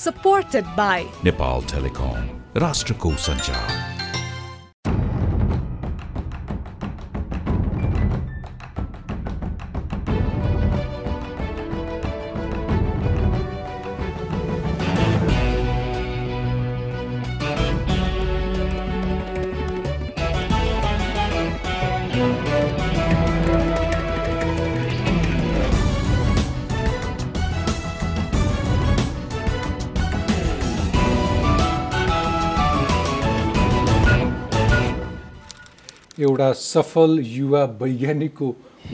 supported by Nepal Telecom, Rashtrakuta Sanchar. एउटा सफल युवा वैज्ञानिकको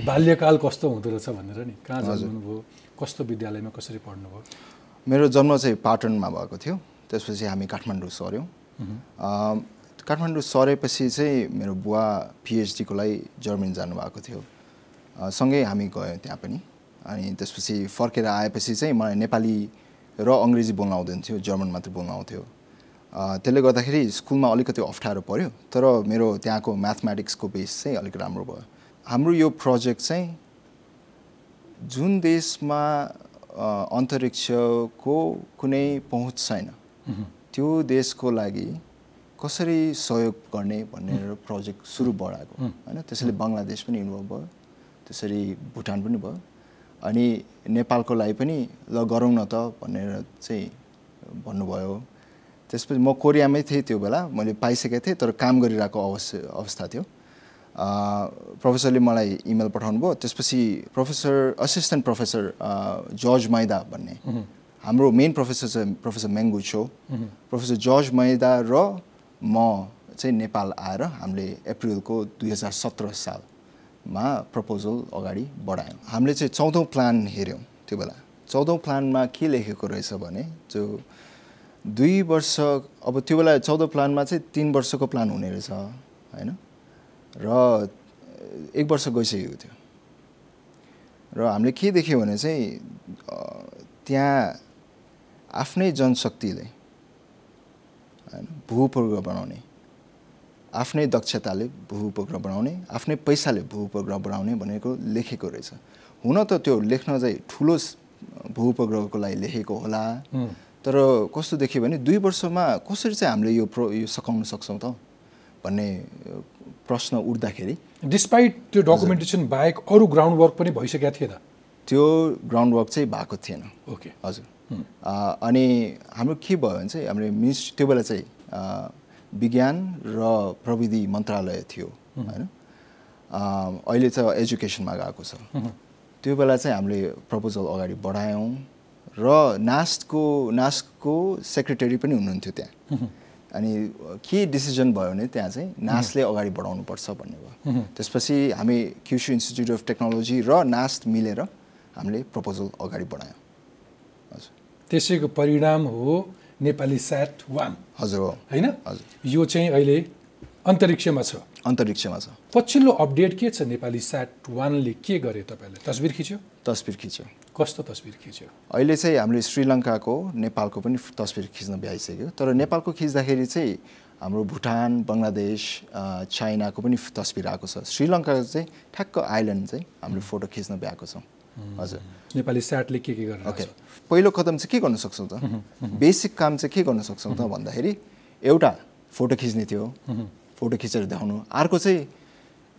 बाल्यकाल कस्तो हुँदो रहेछ भनेर नि? कहाँ जन्मनुभयो कस्तो विद्यालयमा कसरी पढ्नुभयो? मेरो जन्म चाहिँ पाटनमा भएको थियो। त्यसपछि हामी काठमाडौँ सऱ्यौँ। काठमाडौँ सरेपछि चाहिँ मेरो बुवा पिएचडीको लागि जर्मनी जानुभएको थियो। सँगै हामी गयौँ त्यहाँ पनि। अनि त्यसपछि फर्केर आएपछि चाहिँ मलाई नेपाली र अङ्ग्रेजी बोल्न आउँदैन थियो जर्मन मात्रै बोल्न आउँथ्यो। त्यसले गर्दाखेरि स्कुलमा अलिकति अप्ठ्यारो पऱ्यो तर मेरो त्यहाँको म्याथमेटिक्सको बेस चाहिँ अलिक राम्रो भयो। हाम्रो यो प्रोजेक्ट चाहिँ जुन देशमा अन्तरिक्षको कुनै पहुँच छैन त्यो देशको लागि कसरी सहयोग गर्ने भनेर प्रोजेक्ट सुरु बढाएको। होइन त्यसैले बङ्गलादेश पनि इन्भल्भ भयो त्यसरी भुटान पनि भयो अनि नेपालको लागि पनि ल गरौँ न त भनेर चाहिँ भन्नुभयो। त्यसपछि म कोरियामै थिएँ त्यो बेला। मैले पाइसकेको थिएँ तर काम गरिरहेको अवस्था अवस्था थियो। प्रोफेसरले मलाई इमेल पठाउनु भयो। त्यसपछि प्रोफेसर असिस्टेन्ट प्रोफेसर जर्ज मैदा भन्ने। हाम्रो मेन प्रोफेसर चाहिँ प्रोफेसर मेङ्गु छो। प्रोफेसर जर्ज मैदा र म चाहिँ नेपाल आएर हामीले अप्रिलको दुई हजार सत्र सालमा प्रपोजल अगाडि बढायौँ। हामीले चाहिँ चौधौँ प्लान हेऱ्यौँ त्यो बेला। चौधौँ प्लानमा के लेखेको रहेछ भने जो दुई वर्ष अब त्यो बेला चौध प्लानमा चाहिँ तिन वर्षको प्लान हुने रहेछ होइन? र एक वर्ष गइसकेको थियो। र हामीले के देख्यौँ भने चाहिँ त्यहाँ आफ्नै जनशक्तिले होइन भूउपग्रह बनाउने आफ्नै दक्षताले भूउपग्रह बनाउने आफ्नै पैसाले भूउपग्रह बनाउने भनेको लेखेको रहेछ। हुन त त्यो लेख्न चाहिँ ठुलो भूउपग्रहको लागि लेखेको होला। तर कस्तो देखियो भने दुई वर्षमा कसरी चाहिँ हामीले यो प्रो यो सघाउन सक्छौँ त भन्ने प्रश्न उठ्दाखेरि डिस्पाइट त्यो डकुमेन्टेसन बाहेक अरू ग्राउन्ड वर्क पनि भइसकेको थिएन त्यो ग्राउन्ड वर्क चाहिँ भएको थिएन। ओके हजुर। अनि हाम्रो के भयो भने चाहिँ हाम्रो मिनिस त्यो बेला चाहिँ विज्ञान र प्रविधि मन्त्रालय थियो होइन? अहिले चाहिँ एजुकेसनमा गएको छ। त्यो बेला चाहिँ हामीले प्रपोजल अगाडि बढायौँ। र नास्टको नास्टको सेक्रेटरी पनि हुनुहुन्थ्यो त्यहाँ। अनि के डिसिजन भयो भने त्यहाँ चाहिँ नासले अगाडि बढाउनुपर्छ भन्ने भयो। त्यसपछि हामी क्युसु इन्स्टिच्युट अफ टेक्नोलोजी र नास्ट मिलेर हामीले प्रपोजल अगाडि बढायौँ। हजुर। त्यसैको परिणाम हो नेपाली स्याट वान हजुर हो। होइन। यो चाहिँ अहिले अन्तरिक्षमा छ। अन्तरिक्षमा छ। पछिल्लो अपडेट के छ नेपाली स्याट वानले के गरे तपाईँले तस्बिर खिच्यो। तस्बिर खिच्यो। कस्तो तस्बिर खिच्यो? अहिले चाहिँ हामीले श्रीलङ्काको नेपालको पनि तस्बिर खिच्न भ्याइसक्यो तर नेपालको खिच्दाखेरि चाहिँ हाम्रो भुटान बङ्गलादेश चाइनाको पनि तस्बिर आएको छ। श्रीलङ्काको चाहिँ ठ्याक्क आइल्यान्ड चाहिँ हामीले फोटो खिच्न भ्याएको छौँ। हजुर। नेपाली स्याटले के के गरेर ओके। पहिलो कदम चाहिँ के गर्न सक्छौँ त? बेसिक काम चाहिँ के गर्न सक्छौँ त भन्दाखेरि एउटा फोटो खिच्ने थियो। फोटो खिचेर देखाउनु। अर्को चाहिँ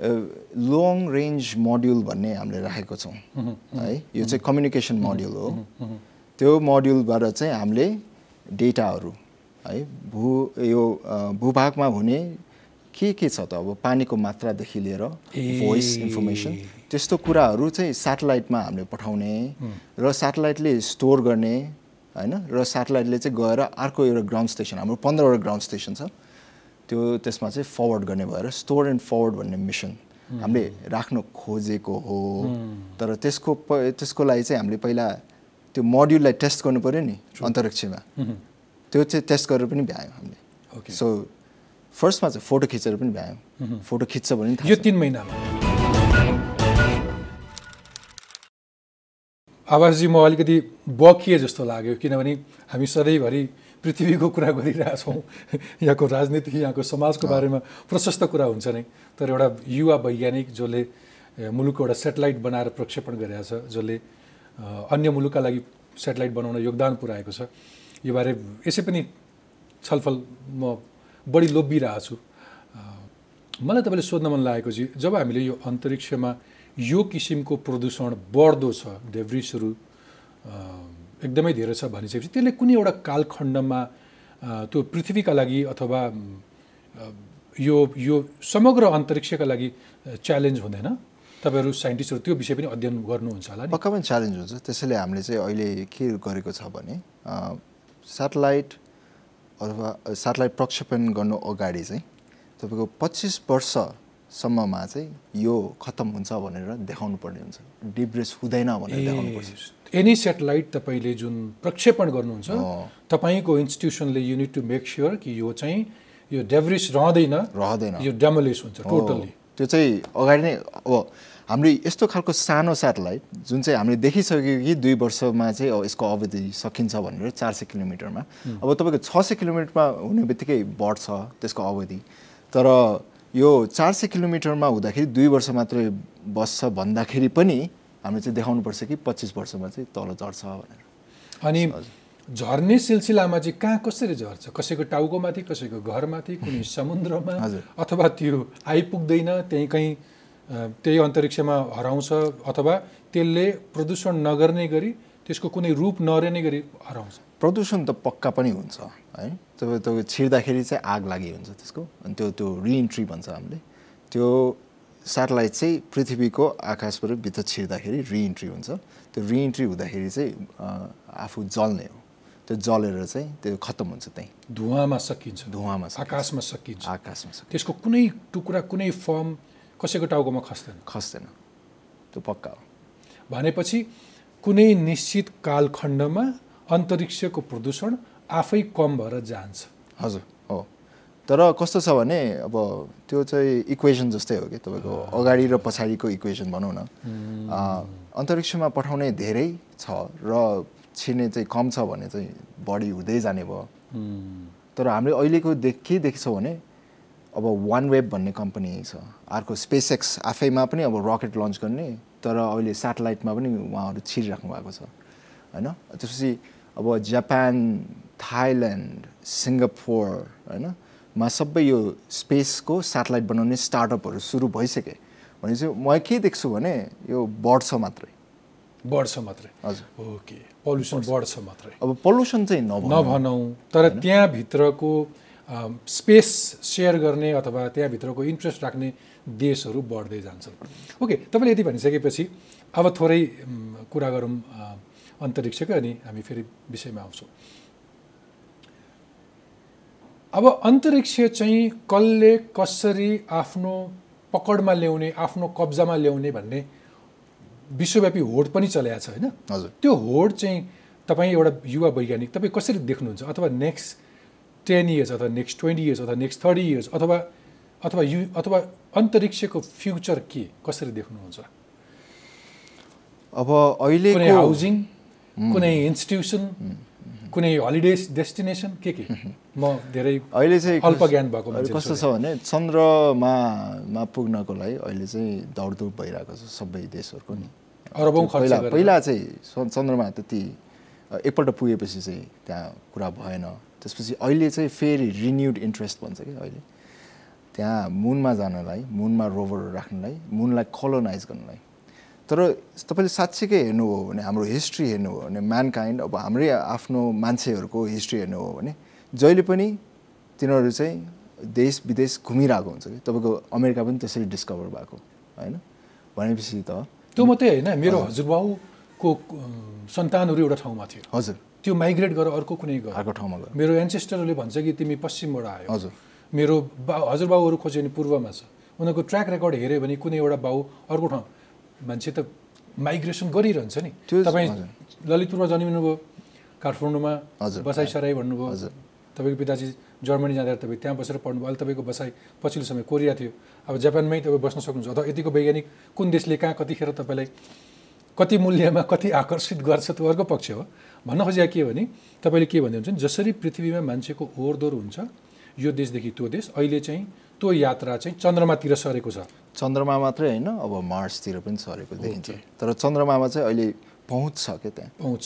लङ रेन्ज मोड्युल भन्ने हामीले राखेको छौँ। है यो चाहिँ कम्युनिकेसन मोड्युल हो। त्यो मोड्युलबाट चाहिँ हामीले डेटाहरू है भू यो भूभागमा हुने के के छ त अब पानीको मात्रादेखि लिएर भोइस इन्फर्मेसन त्यस्तो कुराहरू चाहिँ सेटेलाइटमा हामीले पठाउने र सेटेलाइटले स्टोर गर्ने होइन र सेटेलाइटले चाहिँ गएर अर्को एउटा ग्राउन्ड स्टेसन हाम्रो पन्ध्रवटा ग्राउन्ड स्टेसन छ। त्यो त्यसमा चाहिँ फरवर्ड गर्ने भएर स्टोर एन्ड फरवर्ड भन्ने मिसन हामीले राख्न खोजेको हो। तर त्यसको प त्यसको लागि चाहिँ हामीले पहिला त्यो मोड्युललाई टेस्ट गर्नु पऱ्यो नि अन्तरिक्षमा। त्यो चाहिँ टेस्ट गरेर पनि भ्यायौँ हामीले। ओके सो फर्स्टमा चाहिँ फोटो खिचेर पनि भ्यायौँ। फोटो खिच्छ भने यो। तिन महिनामा। आवासजी म अलिकति बकिए जस्तो लाग्यो किनभने हामी सधैँभरि पृथ्वीको कुरा गरिरहेछौँ। यहाँको राजनीति यहाँको समाजको बारेमा प्रशस्त कुरा हुन्छ नै। तर एउटा युवा वैज्ञानिक जसले मुलुकको एउटा सेटेलाइट बनाएर प्रक्षेपण गरिरहेछ जसले अ, अन्य मुलुकका लागि सेटेलाइट बनाउन योगदान पुऱ्याएको छ यो बारे यसै पनि छलफल म बढी लोभिरहेको छु। मलाई तपाईँले सोध्न मन लागेको चाहिँ जब हामीले यो अन्तरिक्षमा यो किसिमको प्रदूषण बढ्दो छ डेब्रिसहरू एकदमै धेरै छ भनिसकेपछि। त्यसले कुनै एउटा कालखण्डमा त्यो पृथ्वीका लागि अथवा यो यो समग्र अन्तरिक्षका लागि च्यालेन्ज हुँदैन। तपाईँहरू साइन्टिस्टहरू त्यो विषय पनि अध्ययन गर्नुहुन्छ होला नि? पक्का पनि च्यालेन्ज हुन्छ। त्यसैले हामीले चाहिँ अहिले के गरेको छ भने सेटेलाइट अथवा सेटेलाइट प्रक्षेपण गर्नु अगाडि चाहिँ तपाईँको पच्चिस वर्षसम्ममा चाहिँ यो खत्तम हुन्छ भनेर देखाउनु पर्ने हुन्छ डिब्रेस हुँदैन भनेर देखाउनु पर्छ एनी सेटेलाइट तपाईँले जुन प्रक्षेपण गर्नुहुन्छ। तपाईँको इन्स्टिट्युसनले युनिट टु मेक स्योर कि यो चाहिँ यो डेब्रिस रहँदैन। रहँदैन। यो डेमोलिस हुन्छ। टोटल्ली त्यो चाहिँ अगाडि नै अब हामीले यस्तो खालको सानो सेटेलाइट जुन चाहिँ हामीले देखिसक्यो कि दुई वर्षमा चाहिँ अब यसको अवधि सकिन्छ भनेर चार सय किलोमिटरमा। अब तपाईँको छ सय किलोमिटरमा हुने बित्तिकै बढ्छ त्यसको अवधि। तर यो चार सय किलोमिटरमा हुँदाखेरि दुई वर्ष मात्रै बस्छ भन्दाखेरि पनि हामीले चाहिँ देखाउनुपर्छ कि पच्चिस वर्षमा चाहिँ तल चढ्छ भनेर। अनि झर्ने सिलसिलामा चाहिँ कहाँ कसरी झर्छ? कसैको टाउकोमाथि कसैको घरमाथि कुनै समुद्रमा। अथवा त्यो आइपुग्दैन त्यहीँ कहीँ त्यही अन्तरिक्षमा हराउँछ अथवा त्यसले प्रदूषण नगर्ने गरी त्यसको कुनै रूप नरहने गरी हराउँछ? प्रदूषण त पक्का पनि हुन्छ है? तपाईँ तपाईँ छिर्दाखेरि चाहिँ आग लागि हुन्छ त्यसको। अनि त्यो त्यो रिइन्ट्री भन्छ हामीले। त्यो सेटेलाइट चाहिँ पृथ्वीको आकाशबाट भित्र छिर्दाखेरि रिइन्ट्री हुन्छ। त्यो रिइन्ट्री हुँदाखेरि चाहिँ आफू जल्ने हो। त्यो जलेर चाहिँ त्यो खत्तम हुन्छ त्यहीँ। धुवामा सकिन्छ। धुवामा। आकाशमा सकिन्छ। आकाशमा सकिन्छ। त्यसको कुनै टुक्रा कुनै फर्म कसैको टाउकोमा खस्दैन। खस्दैन। त्यो पक्का हो। भनेपछि कुनै निश्चित कालखण्डमा अन्तरिक्षको प्रदूषण आफै कम भएर जान्छ। हजुर। तर कस्तो छ भने अब त्यो चाहिँ इक्वेसन जस्तै हो कि तपाईँको अगाडि र पछाडिको इक्वेसन भनौँ न। अन्तरिक्षमा पठाउने धेरै छ र छिर्ने चाहिँ कम छ भने चाहिँ बढी हुँदै जाने भयो। तर हामीले अहिलेको देख के देख्छौँ भने अब वान वेब भन्ने कम्पनी छ। अर्को स्पेस एक्स आफैमा पनि अब रकेट लन्च गर्ने तर अहिले सेटेलाइटमा पनि उहाँहरू छिरिराख्नु भएको छ। होइन? त्यसपछि अब जापान थाइल्यान्ड सिङ्गापुर होइन? मा सबै यो स्पेसको सेटेलाइट बनाउने स्टार्टअपहरू सुरु भइसके। भनेपछि म के देख्छु भने यो बढ्छ मात्रै। बढ्छ मात्रै। हजुर। ओके। पल्युसन बढ्छ। मात्रै। अब पल्युसन चाहिँ नभनौँ। नभनौँ। तर त्यहाँभित्रको स्पेस सेयर गर्ने अथवा त्यहाँभित्रको इन्ट्रेस्ट राख्ने देशहरू बढ्दै जान्छन्। ओके। तपाईँले यति भनिसकेपछि अब थोरै कुरा गरौँ अन्तरिक्षकै अनि हामी फेरि विषयमा आउँछौँ। अब अन्तरिक्ष चाहिँ कसले कसरी आफ्नो पकडमा ल्याउने आफ्नो कब्जामा ल्याउने भन्ने विश्वव्यापी होड पनि चलाएको छ होइन? हजुर। त्यो होड चाहिँ तपाईँ एउटा युवा वैज्ञानिक तपाईँ कसरी देख्नुहुन्छ? अथवा नेक्स्ट टेन इयर्स अथवा नेक्स्ट ट्वेन्टी इयर्स अथवा नेक्स्ट थर्टी इयर्स अथवा अथवा यु अथवा अन्तरिक्षको फ्युचर के? कसरी देख्नुहुन्छ? अब कुनै अहिलेको हाउसिङ कुनै इन्स्टिट्युसन कुनै हलिडे डेस्टिनेसन के के? म धेरै अहिले चाहिँ अल्प ज्ञान भएको कस्तो छ भने चन्द्रमामा पुग्नको लागि अहिले चाहिँ दौडधुप भइरहेको छ सबै देशहरूको नि। अरबौँ पहिला पहिला चाहिँ चन्द्रमा त्यति एकपल्ट पुगेपछि चाहिँ त्यहाँ कुरा भएन। त्यसपछि अहिले चाहिँ फेरि रिन्युड इन्ट्रेस्ट भन्छ कि अहिले। त्यहाँ मुनमा जानलाई मुनमा रोभरहरू राख्नलाई मुनलाई कोलोनाइज गर्नलाई। तर तपाईँले साँच्चीकै हेर्नु हो भने हाम्रो हिस्ट्री हेर्नु हो भने म्यानकाइन्ड अब हाम्रै आफ्नो मान्छेहरूको हिस्ट्री हेर्नु हो भने जहिले पनि तिनीहरू चाहिँ देश विदेश घुमिरहेको हुन्छ कि। तपाईँको अमेरिका पनि त्यसरी डिस्कभर भएको होइन? भनेपछि त त्यो मात्रै होइन। मेरो हजुरबाउको सन्तानहरू एउटा ठाउँमा थियो। हजुर। त्यो माइग्रेट गरेर अर्को कुनै अर्को ठाउँमा गयो। मेरो एन्सेस्टरहरूले भन्छ कि तिमी पश्चिमबाट आयो। हजुर। मेरो बा हजुरबाउहरू खोज्यो भने पूर्वमा छ। उनीहरूको ट्र्याक रेकर्ड हेऱ्यो भने कुनै एउटा बाउ अर्को ठाउँ मान्छे त माइग्रेसन गरिरहन्छ नि त्यो- तपाईँ। ललितपुरमा जन्मिनुभयो काठमाडौँमा। बसाइसराई भन्नुभयो हजुर। तपाईँको पिताजी जर्मनी जाँदा तपाईँ त्यहाँ बसेर पढ्नुभयो अहिले तपाईँको बसाइ पछिल्लो समय कोरिया थियो अब जापानमै तपाईँ बस्न सक्नुहुन्छ अथवा यतिको वैज्ञानिक कुन देशले कहाँ कतिखेर तपाईँलाई कति मूल्यमा कति आकर्षित गर्छ त्यो अर्को पक्ष हो भन्न खोजेको के भने तपाईँले के भन्दै हुन्छ जसरी पृथ्वीमा मान्छेको ओहोरदोहोर हुन्छ यो देशदेखि त्यो देश अहिले चाहिँ त्यो यात्रा चाहिँ चन्द्रमातिर सरेको छ। चन्द्रमा मात्रै होइन अब मार्सतिर पनि सरेको देखिन्छ। तर चन्द्रमामा चाहिँ अहिले पहुँच छ क्या त्यहाँ। पहुँच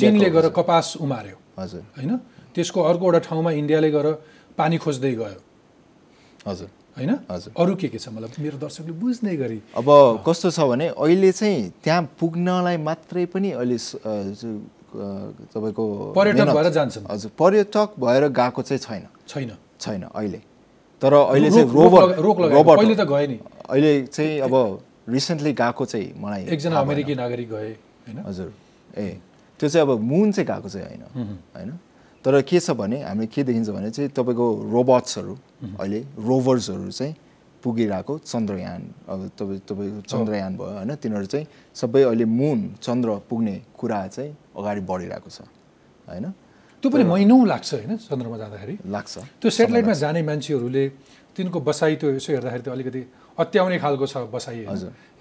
चिनले गएर कपास उमार्यो। हजुर। होइन? त्यसको अर्को एउटा ठाउँमा इन्डियाले गएर पानी खोज्दै गयो। हजुर। होइन? हजुर। अरू के के छ? मलाई मेरो दर्शकले बुझ्ने गरी। अब कस्तो छ भने अहिले चाहिँ त्यहाँ पुग्नलाई मात्रै पनि अहिले तपाईँको पर्यटक भएर जान्छन्। हजुर। पर्यटक भएर गएको चाहिँ छैन। छैन। छैन अहिले। तर अहिले चाहिँ लगायो। रोबोट पहिले त गए नि। अहिले चाहिँ अब रिसेन्टली गएको चाहिँ मलाई एकजना। अमेरिकी नागरिक गए होइन? हजुर। ए त्यो चाहिँ अब मुन चाहिँ गएको चाहिँ होइन होइन? तर के छ भने हामीले के देखिन्छ भने चाहिँ तपाईँको रोबोट्सहरू अहिले रोभर्सहरू चाहिँ पुगिरहेको चन्द्रयान अब तपाईँ तपाईँको चन्द्रयान भयो होइन? तिनीहरू चाहिँ सबै अहिले मुन चन्द्र पुग्ने कुरा चाहिँ अगाडि बढिरहेको छ होइन? त्यो पनि महिनौँ लाग्छ होइन चन्द्रमा जाँदाखेरि लाग्छ त्यो सेटेलाइटमा जाने मान्छेहरूले तिनको बसाइ त्यो यसो हेर्दाखेरि त अलिकति अत्याउने खालको छ बसाइ।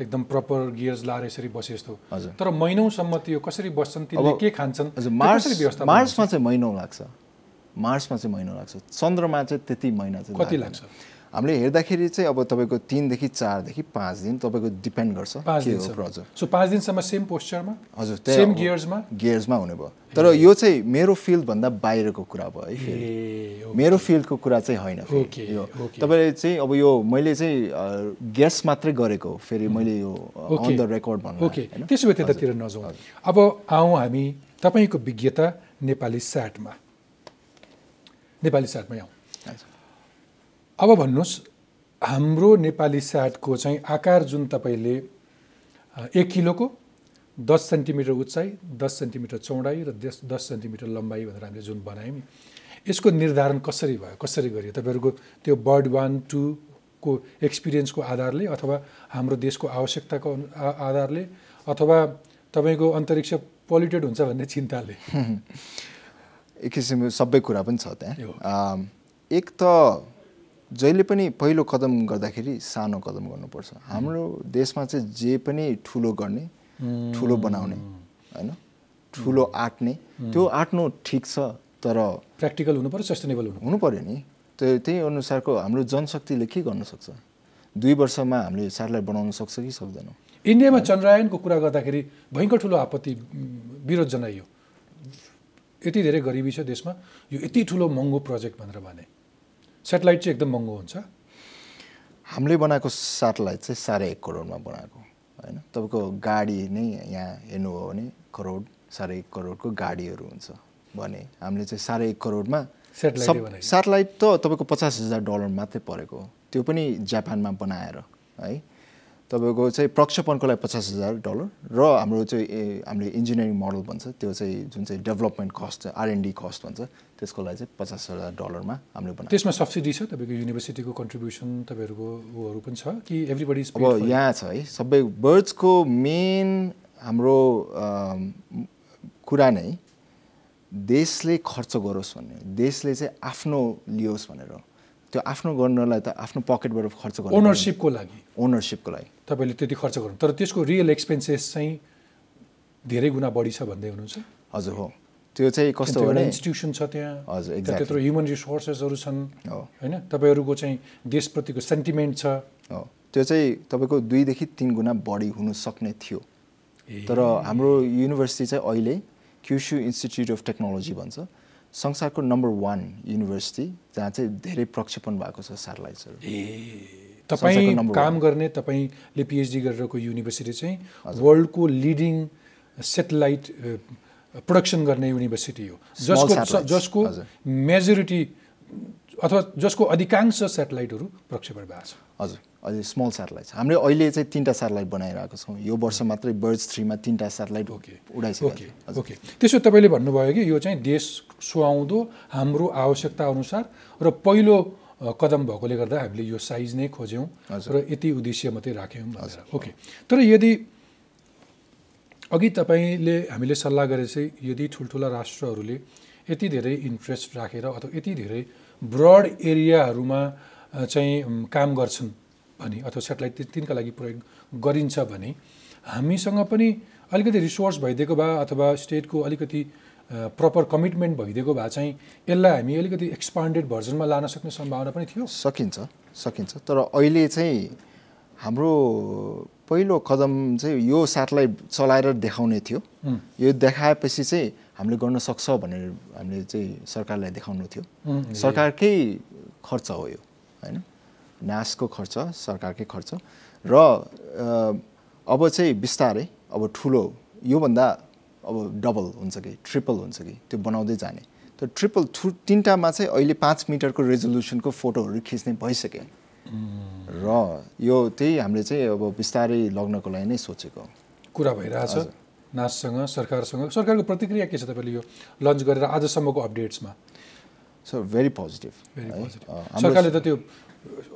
एकदम प्रपर गियर्स लाएर यसरी बसे जस्तो। तर महिनौसम्म त्यो कसरी बस्छन् तिनले अब- के खान्छन् मार्समा चाहिँ महिनौ लाग्छ मार्समा चाहिँ महिनौ लाग्छ चन्द्रमा चाहिँ त्यति महिना चाहिँ कति। लाग्छ? हामीले हेर्दाखेरि चाहिँ अब तपाईँको तिनदेखि चारदेखि पाँच दिन तपाईँको डिपेन्ड गर्छ के हो दिनसम्म। प्रोजेक्ट सो पाँच दिनसम्म सेम पोस्चरमा हजुर सेम गियर्समा गियर्समा हुने भयो। तर यो चाहिँ मेरो फिल्डभन्दा बाहिरको कुरा भयो है फेरि। मेरो फिल्डको कुरा चाहिँ होइन यो। तपाईँले चाहिँ अब यो मैले चाहिँ गेस मात्रै गरेको फेरि मैले यो। अन द रेकर्ड भन्नु ओके त्यसो भए त्यतातिर नजाउँ। अब आउँ हामी तपाईँको विज्ञता नेपाली स्याटमा नेपाली स्याटमै आउँ। अब भन्नुहोस् हाम्रो नेपाली स्याटको चाहिँ आकार जुन तपाईँले एक किलोको दस सेन्टिमिटर उचाइ दस सेन्टिमिटर चौडाइ र दस दस सेन्टिमिटर लम्बाइ भनेर हामीले जुन बनायौँ नि यसको निर्धारण कसरी भयो कसरी गरियो? तपाईँहरूको त्यो बर्ड वान टूको एक्सपिरियन्सको आधारले अथवा हाम्रो देशको आवश्यकताको आधारले अथवा तपाईँको अन्तरिक्ष पोल्युटेड हुन्छ भन्ने चिन्ताले? एक किसिमको सबै कुरा पनि छ। त्यहाँ। एक त जहिले पनि पहिलो कदम गर्दाखेरि सानो कदम गर्नुपर्छ। हाम्रो देशमा चाहिँ जे पनि ठुलो गर्ने ठुलो बनाउने होइन? ठुलो आँट्ने त्यो आँट्नु ठिक छ तर प्र्याक्टिकल हुनु पऱ्यो सस्टेनेबल हुनु पऱ्यो नि। त्यो त्यही अनुसारको हाम्रो जनशक्तिले के गर्न सक्छ? दुई वर्षमा हामीले स्याटेलाइट बनाउन सक्छ कि सक्दैनौँ? इन्डियामा चन्द्रायनको कुरा गर्दाखेरि भयङ्कर ठुलो आपत्ति विरोध जनाइयो। यति धेरै गरिबी छ देशमा यो यति ठुलो महँगो प्रोजेक्ट भनेर भने। सेटेलाइट चाहिँ एकदम महँगो हुन्छ। हामीले बनाएको सेटेलाइट चाहिँ साढे एक करोडमा बनाएको होइन? तपाईँको गाडी नै यहाँ हेर्नुभयो भने करोड साढे एक करोडको गाडीहरू हुन्छ भने हामीले चाहिँ साढे एक करोडमा सेटेलाइटै। सेटेलाइट त तपाईँको पचास हजार डलर मात्रै परेको हो। त्यो पनि जापानमा बनाएर है? तपाईँको चाहिँ प्रक्षेपणको लागि पचास हजार डलर र हाम्रो चाहिँ हामीले इन्जिनियरिङ मोडल भन्छ त्यो चाहिँ जुन चाहिँ डेभलपमेन्ट कस्ट आरएनडी कस्ट भन्छ त्यसको लागि चाहिँ पचास हजार डलरमा हामीले बनाएको। त्यसमा सब्सिडी छ तपाईँको युनिभर्सिटीको कन्ट्रिब्युसन तपाईँहरूको उहरू पनि छ कि एभ्रिबडी अब यहाँ छ है सबै बर्ड्सको मेन हाम्रो कुरा नै देशले खर्च गरोस् भन्ने देशले चाहिँ आफ्नो लियोस् भनेर त्यो आफ्नो गर्नलाई त आफ्नो पकेटबाट खर्च गर्नु ओनरसिपको लागि? ओनरसिपको लागि। तपाईँले त्यति खर्च गर्नु तर त्यसको रियल एक्सपेन्सेस चाहिँ धेरै गुणा बढी छ भन्दै हुनुहुन्छ? हजुर हो। त्यो चाहिँ कस्तो एउटा इन्स्टिट्युसन छ त्यहाँ। हजुर, exactly. त्यत्रो ह्युमन रिसोर्सेसहरू छन्। हो। होइन? तपाईँहरूको चाहिँ देशप्रतिको सेन्टिमेन्ट छ। हो। त्यो चाहिँ तपाईँको दुईदेखि तिन गुणा बढी हुन सक्ने थियो। तर हाम्रो युनिभर्सिटी चाहिँ अहिले क्युसु इन्स्टिच्युट अफ टेक्नोलोजी भन्छ। संसारको नम्बर वान युनिभर्सिटी जहाँ चाहिँ धेरै प्रक्षेपण भएको छ सेटेलाइट्सहरू तपाईँ काम गर्ने तपाईँले पिएचडी गरिरहेको युनिभर्सिटी चाहिँ वर्ल्डको लिडिङ सेटेलाइट प्रोडक्सन गर्ने युनिभर्सिटी हो। जसको जसको। मेजोरिटी अथवा जसको अधिकांश सेटेलाइटहरू प्रक्षेपण भएको छ। हजुर। अहिले स्मल सेटेलाइट हामीले अहिले चाहिँ तिनवटा सेटेलाइट बनाइरहेको छौँ। यो वर्ष मात्रै बर्ड्स थ्रीमा तिनवटा सेटेलाइट ओके उडाइसकेको ओके ओके त्यसो तपाईँले भन्नुभयो कि यो चाहिँ देश सुहाउँदो हाम्रो आवश्यकता अनुसार र पहिलो कदम भएकोले गर्दा हामीले यो साइज नै खोज्यौँ। र यति उद्देश्य मात्रै राख्यौँ भनेर। ओके। तर यदि अघि तपाईँले हामीले सल्लाह गरे चाहिँ यदि ठुल्ठुला राष्ट्रहरूले यति धेरै इन्ट्रेस्ट राखेर अथवा यति धेरै ब्रड एरियाहरूमा चाहिँ काम गर्छन् भने अथवा सेटेलाइट तिनका लागि प्रयोग गरिन्छ भने हामीसँग पनि अलिकति रिसोर्स भइदिएको भए अथवा स्टेटको अलिकति प्रपर कमिटमेन्ट भइदिएको भए चाहिँ यसलाई हामी अलिकति एक्सपान्डेड भर्जनमा लान सक्ने सम्भावना पनि थियो। सकिन्छ सकिन्छ। तर अहिले चाहिँ हाम्रो पहिलो कदम चाहिँ यो सेटेलाइट चलाएर देखाउने थियो। यो देखाएपछि चाहिँ हामीले गर्न सक्छ भनेर हामीले चाहिँ सरकारलाई देखाउनु थियो। सरकारकै खर्च हो यो होइन? नासको खर्च सरकारकै खर्च। र अब चाहिँ बिस्तारै अब ठुलो योभन्दा अब डबल हुन्छ कि ट्रिपल हुन्छ कि त्यो बनाउँदै जाने। त्यो ट्रिपल थु तिनवटामा चाहिँ अहिले पाँच मिटरको रेजोल्युसनको फोटोहरू खिच्ने भइसक्यो। र यो त्यही हामीले चाहिँ अब बिस्तारै लग्नको लागि नै सोचेको। कुरा भइरहेछ नाससँग सरकारसँग। सरकारको प्रतिक्रिया के छ तपाईँले यो लन्च गरेर आजसम्मको अपडेट्समा so very positive very positive सरकारले त त्यो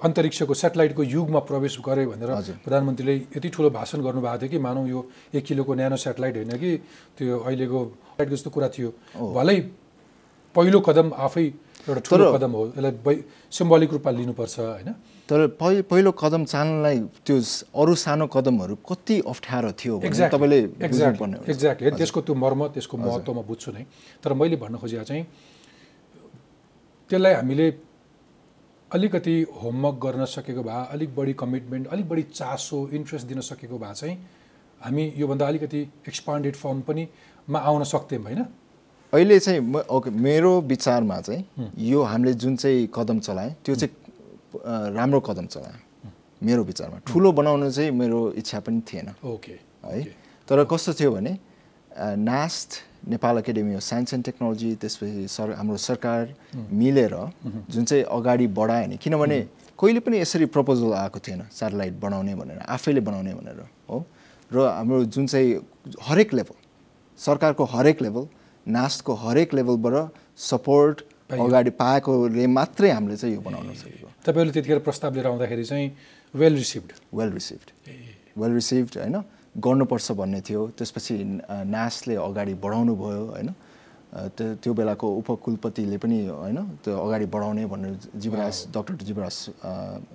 अन्तरिक्षको सेटेलाइटको युगमा प्रवेश गर्यो भनेर प्रधानमन्त्रीले यति ठुलो भाषण गर्नुभएको थियो कि मानौँ यो एक किलोको न्यानो सेटेलाइट होइन कि? त्यो अहिलेको जस्तो कुरा थियो। भलै पहिलो कदम आफै एउटा ठुलो कदम हो। यसलाई सिम्बोलिक रूपमा लिनुपर्छ होइन? तर पहि पहिलो कदम चाल्नलाई त्यो अरू सानो कदमहरू कति अप्ठ्यारो थियो तपाईँले एक्ज्याक्ट। एक्ज्याक्टली त्यसको त्यो मर्म त्यसको महत्त्व म बुझ्छु नै। तर मैले भन्न खोजेको चाहिँ त्यसलाई हामीले अलिकति होमवर्क गर्न सकेको भए अलिक बढी कमिटमेन्ट अलिक बढी चासो इन्ट्रेस्ट दिन सकेको भए चाहिँ हामी योभन्दा अलिकति एक्सपान्डेड फर्म पनि मा आउन सक्थ्यौँ होइन? अहिले चाहिँ म ओके मेरो विचारमा चाहिँ यो हामीले जुन चाहिँ कदम चलाएँ त्यो चाहिँ राम्रो कदम चलाएँ मेरो विचारमा। ठुलो बनाउनु चाहिँ मेरो इच्छा पनि थिएन। ओके है? तर कस्तो थियो भने NAST Nepal academy of science and technology त्यसपछि सर हाम्रो सरकार मिलेर जुन चाहिँ अगाडि बढायो नि किनभने कहिले पनि यसरी प्रपोजल आएको थिएन सेटेलाइट बनाउने भनेर आफैले बनाउने भनेर हो? र हाम्रो जुन चाहिँ हरेक लेभल सरकारको हरेक लेभल नास्टको हरेक लेभलबाट सपोर्ट अगाडि पाएकोले मात्रै हामीले चाहिँ यो बनाउन सकेको। तपाईँहरूले त्यतिखेर प्रस्ताव लिएर आउँदाखेरि चाहिँ well received well received well received होइन? गर्नुपर्छ भन्ने थियो। त्यसपछि नासले अगाडि बढाउनु भयो होइन? त्यो त्यो बेलाको उपकुलपतिले पनि होइन त्यो अगाडि बढाउने भनेर जीवराज डक्टर जीवराज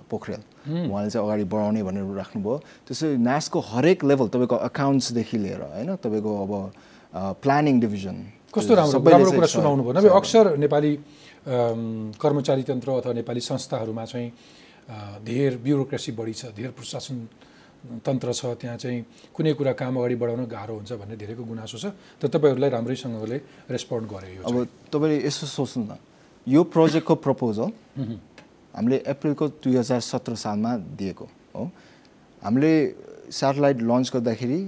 पोखरेल उहाँले चाहिँ अगाडि बढाउने भनेर राख्नुभयो। त्यसरी नासको हरेक लेभल तपाईँको अकाउन्ट्सदेखि लिएर होइन? तपाईँको अब प्लानिङ डिभिजन कस्तो राम्रो राम्रो कुरा सुनाउनु भयो नभए अक्सर नेपाली कर्मचारी तन्त्र अथवा नेपाली संस्थाहरूमा चाहिँ धेर ब्युरोक्रेसी बढी छ धेर प्रशासन तन्त्र छ त्यहाँ चाहिँ कुनै कुरा काम अगाडि बढाउन गाह्रो हुन्छ भन्ने धेरैको गुनासो छ। तर तपाईँहरूलाई राम्रैसँगले रेस्पोन्ड गर्यो यो अब तपाईँले यसो सोच्नु न। यो प्रोजेक्टको प्रपोजल हामीले अप्रिलको दुई हजार सत्र सालमा दिएको हो। हामीले सेटेलाइट लन्च गर्दाखेरि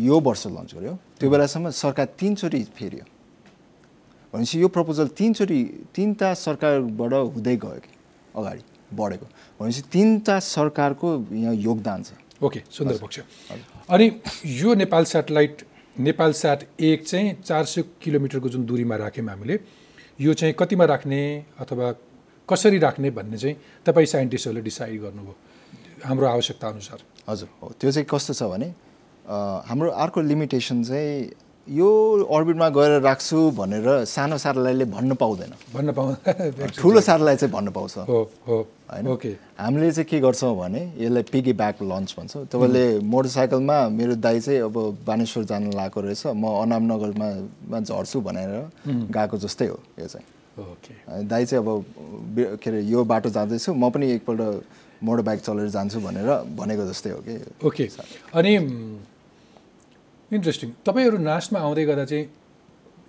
यो वर्ष लन्च गर्यो। त्यो बेलासम्म सरकार तिनचोटि फेरियो। भनेपछि यो प्रपोजल तिनचोटि तिनवटा सरकारबाट हुँदै गयो कि अगाडि बढेको। भनेपछि तिनवटा सरकारको यहाँ योगदान छ। ओके सुन्दर पक्ष। अनि यो नेपाल सेटेलाइट नेपाल स्याट एक चाहिँ चार सय किलोमिटरको जुन दूरीमा राख्यौँ हामीले यो चाहिँ कतिमा राख्ने अथवा कसरी राख्ने भन्ने चाहिँ तपाईँ साइन्टिस्टहरूले डिसाइड गर्नुभयो हाम्रो आवश्यकता अनुसार हजुर हो त्यो चाहिँ कस्तो छ भने हाम्रो अर्को लिमिटेसन चाहिँ यो अर्बिटमा गएर राख्छु भनेर सानो सेटेलाइटले भन्न पाउँदैन। भन्न पाउँदा ठुलो सेटेलाइट चाहिँ भन्न पाउँछ। हो हो। होइन? ओके हामीले चाहिँ के गर्छौँ भने यसलाई पिगी ब्याक लन्च भन्छौँ। तपाईँले मोटरसाइकलमा मेरो दाइ चाहिँ अब बानेश्वर जान लागेको रहेछ। म अनामनगरमा झर्छु भनेर गएको जस्तै हो यो चाहिँ। दाइ चाहिँ अब के अरे यो बाटो जाँदैछु। म पनि एकपल्ट मोटर बाइक चलेर जान्छु भनेर भनेको जस्तै हो कि? ओके अनि इन्ट्रेस्टिङ तपाईँहरू नास्टमा आउँदै गर्दा चाहिँ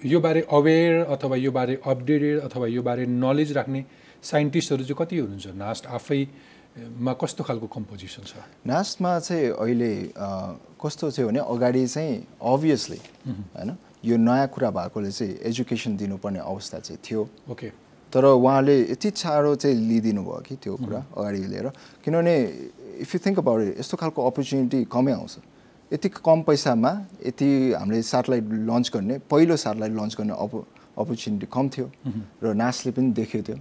यो बारे अवेर अथवा यो बारे अपडेटेड अथवा यो बारे नलेज राख्ने साइन्टिस्टहरू चाहिँ कति हुनुहुन्छ? नास्ट आफैमा कस्तो खालको कम्पोजिसन छ? नास्टमा चाहिँ अहिले कस्तो थियो भने अगाडि चाहिँ अभियसली होइन यो नयाँ कुरा भएकोले चाहिँ एजुकेसन दिनुपर्ने अवस्था चाहिँ थियो। ओके। तर उहाँले यति साह्रो चाहिँ लिइदिनु भयो कि त्यो कुरा अगाडि लिएर। किनभने if you think about it यस्तो खालको अपर्च्युनिटी कमै आउँछ। यति कम पैसामा यति हामीले सेटेलाइट लन्च गर्ने पहिलो सेटेलाइट लन्च गर्ने अप अपर्च्युनिटी कम थियो. र नासले पनि देख्यो त्यो।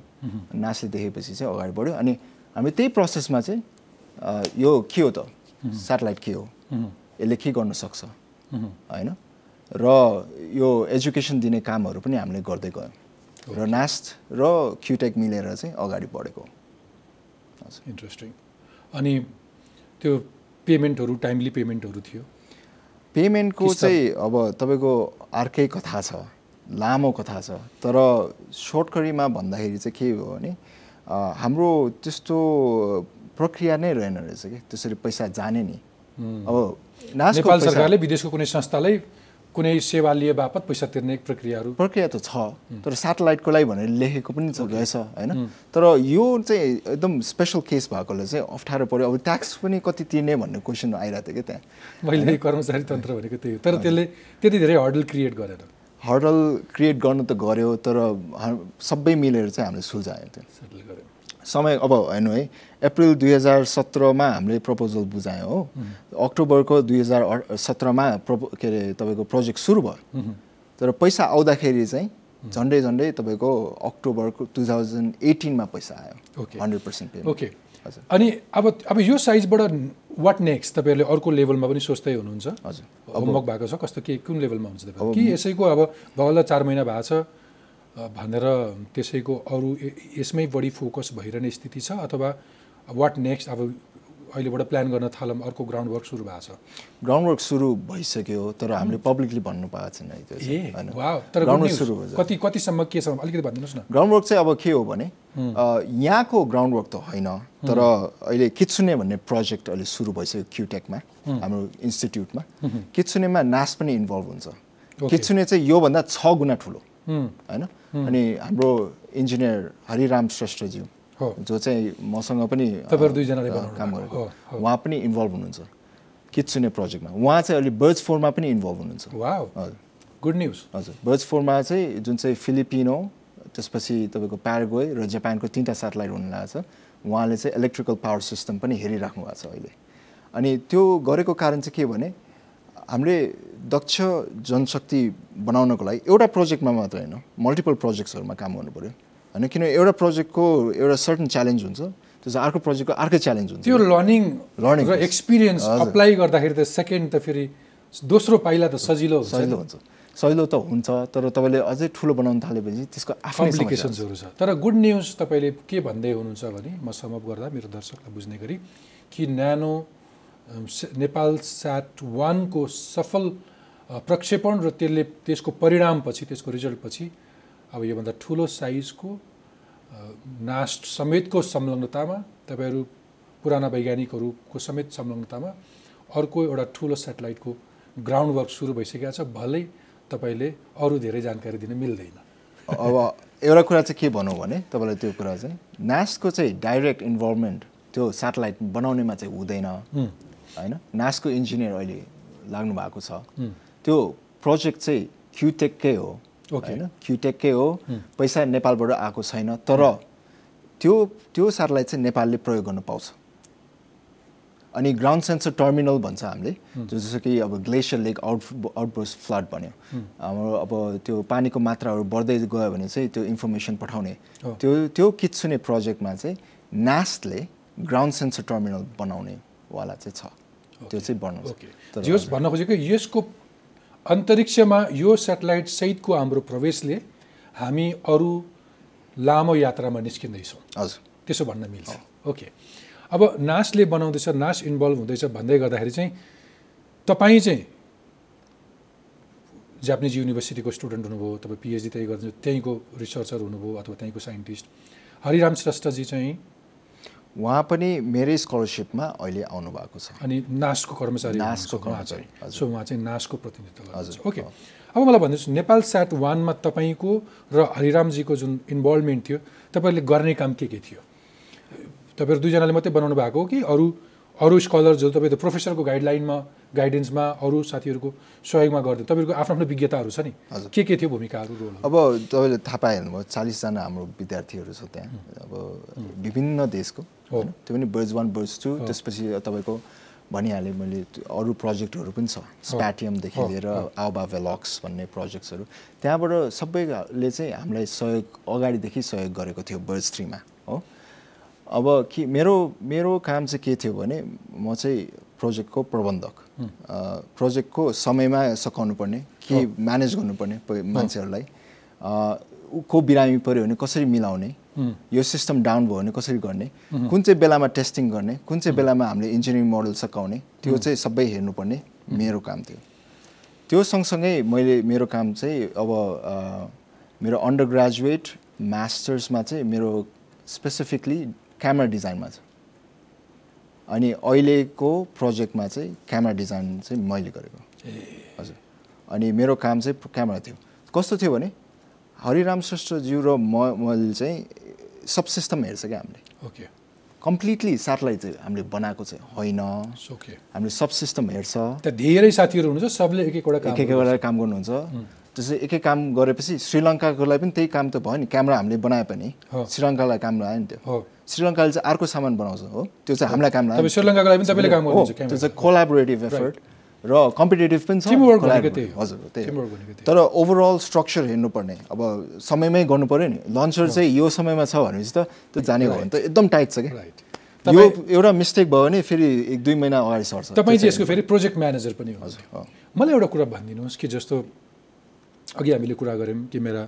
नासले देखेपछि चाहिँ अगाडि बढ्यो। अनि हामी त्यही प्रोसेसमा चाहिँ यो के हो त? सेटेलाइट के हो? यसले के गर्न सक्छ? होइन? र यो एजुकेसन दिने कामहरू पनि हामीले गर्दै गयौँ। र नास्ट र क्युटेक मिलेर चाहिँ अगाडि बढेको। इन्ट्रेस्टिङ अनि त्यो पेमेन्टहरू टाइमली पेमेन्टहरू थियो? पेमेन्टको चाहिँ अब तपाईँको अर्कै कथा छ। लामो कथा छ। तर सर्टकरीमा भन्दाखेरि चाहिँ के हो भने हाम्रो त्यस्तो प्रक्रिया नै रहेन रहेछ कि? त्यसरी पैसा जाने नि। अब नेपाल सरकारले विदेशको कुनै संस्थालाई कुनै सेवा लिए बापत पैसा तिर्ने प्रक्रियाहरू प्रक्रिया त छ तर सेटेलाइटको लागि भनेर लेखेको पनि छ रहेछ होइन? तर यो चाहिँ एकदम स्पेसल केस भएकोले चाहिँ अप्ठ्यारो पऱ्यो अब ट्याक्स पनि कति तिर्ने भन्ने क्वेसन आइरहेको थियो क्या त्यहाँ? मैले कर्मचारी तन्त्र भनेको त्यही हो। तर त्यसले त्यति धेरै हर्डल क्रिएट गरेर हर्डल क्रिएट गर्नु त गऱ्यो तर सबै मिलेर चाहिँ हामीले सुल्झायो त्यो। समय अब हेर्नु है अप्रिल दुई हजार सत्रमा हामीले प्रपोजल बुझायौँ हो। अक्टोबरको दुई हजार सत्रमा प्रपो के अरे तपाईँको प्रोजेक्ट सुरु भयो। तर पैसा आउँदाखेरि चाहिँ झन्डै झन्डै तपाईँको अक्टोबरको टु थाउजन्ड एटिनमा पैसा आयो. Hundred percent okay. हजुर। अनि अब अब यो साइजबाट वाट नेक्स्ट तपाईँहरूले अर्को लेभलमा पनि सोच्दै हुनुहुन्छ। हजुर। होमवर्क भएको छ। कस्तो के कुन लेभलमा हुन्छ तपाईँ कि यसैको अब भगल्ला चार महिना भएको छ भनेर त्यसैको अरू यसमै बढी फोकस भइरहने स्थिति छ अथवा वाट नेक्स्ट अब अहिलेबाट प्लान गर्न थालौँ। अर्को ग्राउन्ड वर्क सुरु भएको छ। ग्राउन्ड वर्क सुरु भइसक्यो तर हामीले पब्लिकली भन्नु पाएको छैन कति कतिसम्म के छ अलिकति भनिदिनुहोस् न। ग्राउन्ड वर्क चाहिँ अब के हो भने अ, यहाँको ग्राउन्ड वर्क त होइन तर अहिले कित्सुने भन्ने प्रोजेक्ट अहिले सुरु भइसक्यो क्युटेकमा हाम्रो इन्स्टिट्युटमा कित्सुनेमा नास पनि इन्भल्भ हुन्छ। कित्सुने चाहिँ योभन्दा छ गुणा ठुलो हुँ, होइन। अनि हाम्रो इन्जिनियर हरिराम श्रेष्ठज्यू जो चाहिँ मसँग पनि दुईजनाले काम। गरेको। उहाँ पनि इन्भल्भ हुनुहुन्छ। कित्सुने प्रोजेक्टमा उहाँ चाहिँ अहिले बर्ड्स फोरमा पनि इन्भल्भ हुनुहुन्छ। गुड न्युज हजुर। बर्ड्स फोरमा चाहिँ जुन चाहिँ फिलिपिनो त्यसपछि तपाईँको प्यारागोय र जापानको तिनवटा सेटेलाइट हुन लागेको छ। उहाँले चाहिँ इलेक्ट्रिकल पावर सिस्टम पनि हेरिराख्नु भएको छ अहिले। अनि त्यो गरेको कारण चाहिँ के भने हामीले दक्ष जनशक्ति बनाउनको लागि एउटा प्रोजेक्टमा मात्र होइन मल्टिपल प्रोजेक्ट्सहरूमा काम गर्नु पऱ्यो होइन? किन एउटा प्रोजेक्टको एउटा सर्टन च्यालेन्ज हुन्छ। त्यो चाहिँ अर्को प्रोजेक्टको अर्कै च्यालेन्ज हुन्छ। त्यो लर्निङ Learning र एक्सपिरियन्स। अप्लाई गर्दाखेरि त सेकेन्ड त फेरि दोस्रो पाइला त सजिलो हुन्छ। सजिलो हुन्छ। सजिलो त हुन्छ तर तपाईँले अझै ठुलो बनाउन थालेपछि त्यसको आफ्नै। कम्प्लिकेसन्सहरू छ तर गुड न्युज तपाईँले के भन्दै हुनुहुन्छ भने म समअप गर्दा मेरो दर्शकलाई बुझ्ने गरी कि न्यानो नेपाल स्याट वानको सफल प्रक्षेपण र त्यसले त्यसको परिणामपछि त्यसको रिजल्टपछि अब योभन्दा ठुलो साइजको नास्ट समेतको संलग्नतामा तपाईँहरू पुराना वैज्ञानिकहरूको समेत संलग्नतामा अर्को एउटा ठुलो सेटेलाइटको ग्राउन्ड वर्क सुरु भइसकेको छ भलै तपाईँले अरू धेरै जानकारी दिन मिल्दैन। अब एउटा कुरा चाहिँ के भनौँ भने तपाईँलाई त्यो कुरा चाहिँ नासको चाहिँ डाइरेक्ट इन्भल्भमेन्ट त्यो सेटेलाइट बनाउनेमा चाहिँ हुँदैन। होइन? नासको इन्जिनियर अहिले लाग्नु भएको छ त्यो प्रोजेक्ट चाहिँ क्युटेककै हो. होइन? क्युटेककै हो पैसा नेपालबाट आएको छैन तर त्यो त्यो सेटेलाइट चाहिँ नेपालले प्रयोग गर्न पाउँछ। अनि ग्राउन्ड सेन्सर टर्मिनल भन्छ हामीले जो जस्तो कि अब glacier lake out outburst flood भन्यो। हाम्रो अब त्यो पानीको मात्राहरू बढ्दै गयो भने चाहिँ त्यो इन्फर्मेसन पठाउने। त्यो त्यो कित्सुने प्रोजेक्टमा चाहिँ नास्टले ग्राउन्ड सेन्सर टर्मिनल बनाउनेवाला चाहिँ छ। त्यो चाहिँ बनाउँछ भन्न खोजेको यसको अन्तरिक्षमा यो सेटेलाइट सहितको हाम्रो प्रवेशले हामी अरू लामो यात्रामा निस्किँदैछौँ। हजुर। त्यसो भन्न मिल्छ। ओके। अब नासले बनाउँदैछ नास इन्भल्भ हुँदैछ भन्दै गर्दाखेरि चाहिँ तपाईँ चाहिँ जापानिज युनिभर्सिटीको स्टुडेन्ट हुनुभयो तपाईँ पिएचडी त्यही गर्नु त्यहीँको रिसर्चर हुनुभयो अथवा त्यहीँको साइन्टिस्ट। हरिराम श्रेष्ठजी चाहिँ उहाँ पनि मेरै स्कलरसिपमा अहिले आउनु भएको छ। अनि नासको कर्मचारी नासको कर्मचारी। सो उहाँ चाहिँ नासको प्रतिनिधित्व गर्नुहुन्छ। ओके। अब मलाई भन्नुहोस् नेपाल स्याट वानमा तपाईँको र हरिरामजीको जुन इन्भल्भमेन्ट थियो तपाईँहरूले गर्ने काम के के थियो? तपाईँहरू दुईजनाले मात्रै बनाउनु भएको हो कि अरू अरू स्कलर्सहरू तपाईँ त प्रोफेसरको गाइडलाइनमा गाइडेन्समा अरू साथीहरूको सहयोगमा गर्दै तपाईँहरूको आफ्नो आफ्नो विज्ञताहरू छ नि? के के थियो भूमिकाहरू रोलहरू अब तपाईँले थाहा पाइहाल्नुभयो चालिसजना हाम्रो विद्यार्थीहरू छ त्यहाँ। अब विभिन्न देशको होइन? त्यो पनि बर्ड्स वान बर्ड्स टू त्यसपछि तपाईँको भनिहालेँ मैले अरू प्रोजेक्टहरू पनि छ। स्प्याटियमदेखि लिएर आउबा भेलक्स भन्ने प्रोजेक्ट्सहरू। त्यहाँबाट सबैले चाहिँ हामीलाई सहयोग अगाडिदेखि सहयोग गरेको थियो बर्ड्स थ्रीमा हो? अब कि मेरो मेरो काम चाहिँ के थियो भने म चाहिँ प्रोजेक्टको प्रबन्धक। प्रोजेक्टको समयमा सघाउनु पर्ने के म्यानेज गर्नुपर्ने मान्छेहरूलाई। को बिरामी पऱ्यो भने कसरी मिलाउने यो सिस्टम डाउन भयो भने कसरी गर्ने कुन चाहिँ बेलामा टेस्टिङ गर्ने कुन चाहिँ बेलामा हामीले इन्जिनियरिङ मोडल सकाउने त्यो चाहिँ सबै हेर्नुपर्ने मेरो काम थियो। त्यो सँगसँगै मैले मेरो काम चाहिँ अब मेरो अन्डर ग्रेजुएट मास्टर्समा चाहिँ मेरो स्पेसिफिकली क्यामेरा डिजाइनमा छ। अनि अहिलेको प्रोजेक्टमा चाहिँ क्यामेरा डिजाइन चाहिँ मैले गरेको। हजुर। अनि मेरो काम चाहिँ क्यामेरा थियो। कस्तो थियो भने हरिराम श्रेष्ठज्यू र म मैले चाहिँ सब सिस्टम हेर्छ क्या हामीले। ओके कम्प्लिटली सेटेलाइट चाहिँ हामीले बनाएको चाहिँ होइन। हामीले सब सिस्टम हेर्छ। धेरै साथीहरू हुनुहुन्छ सबले एक एकवटा एक एकवटा काम गर्नुहुन्छ। त्यसै एक काम गरेपछि श्रीलङ्काको लागि पनि त्यही काम त भयो नि क्यामेरा हामीले बनाए पनि। श्रीलङ्कालाई काम आयो नि त्यो। श्रीलङ्काले चाहिँ अर्को सामान बनाउँछ हो। त्यो चाहिँ हामीलाई काम लाग्यो श्रीलङ्काको लागि पनि काम त्यो चाहिँ कोलाबोरेटिभ एफर्ट र कम्पिटेटिभ पनि छ। हजुर त्यही तर ओभरअल स्ट्रक्चर हेर्नुपर्ने। अब समयमै गर्नु पऱ्यो नि। लन्चर चाहिँ यो समयमा छ भनेपछि त त्यो जाने हो भने त एकदम टाइट छ कि राइट यो एउटा मिस्टेक भयो भने फेरि एक दुई महिना अगाडि सर्छ। तपाईँ चाहिँ यसको फेरि प्रोजेक्ट म्यानेजर पनि हो हो। मलाई एउटा कुरा भनिदिनुहोस् कि जस्तो अघि हामीले कुरा गऱ्यौँ कि मेरा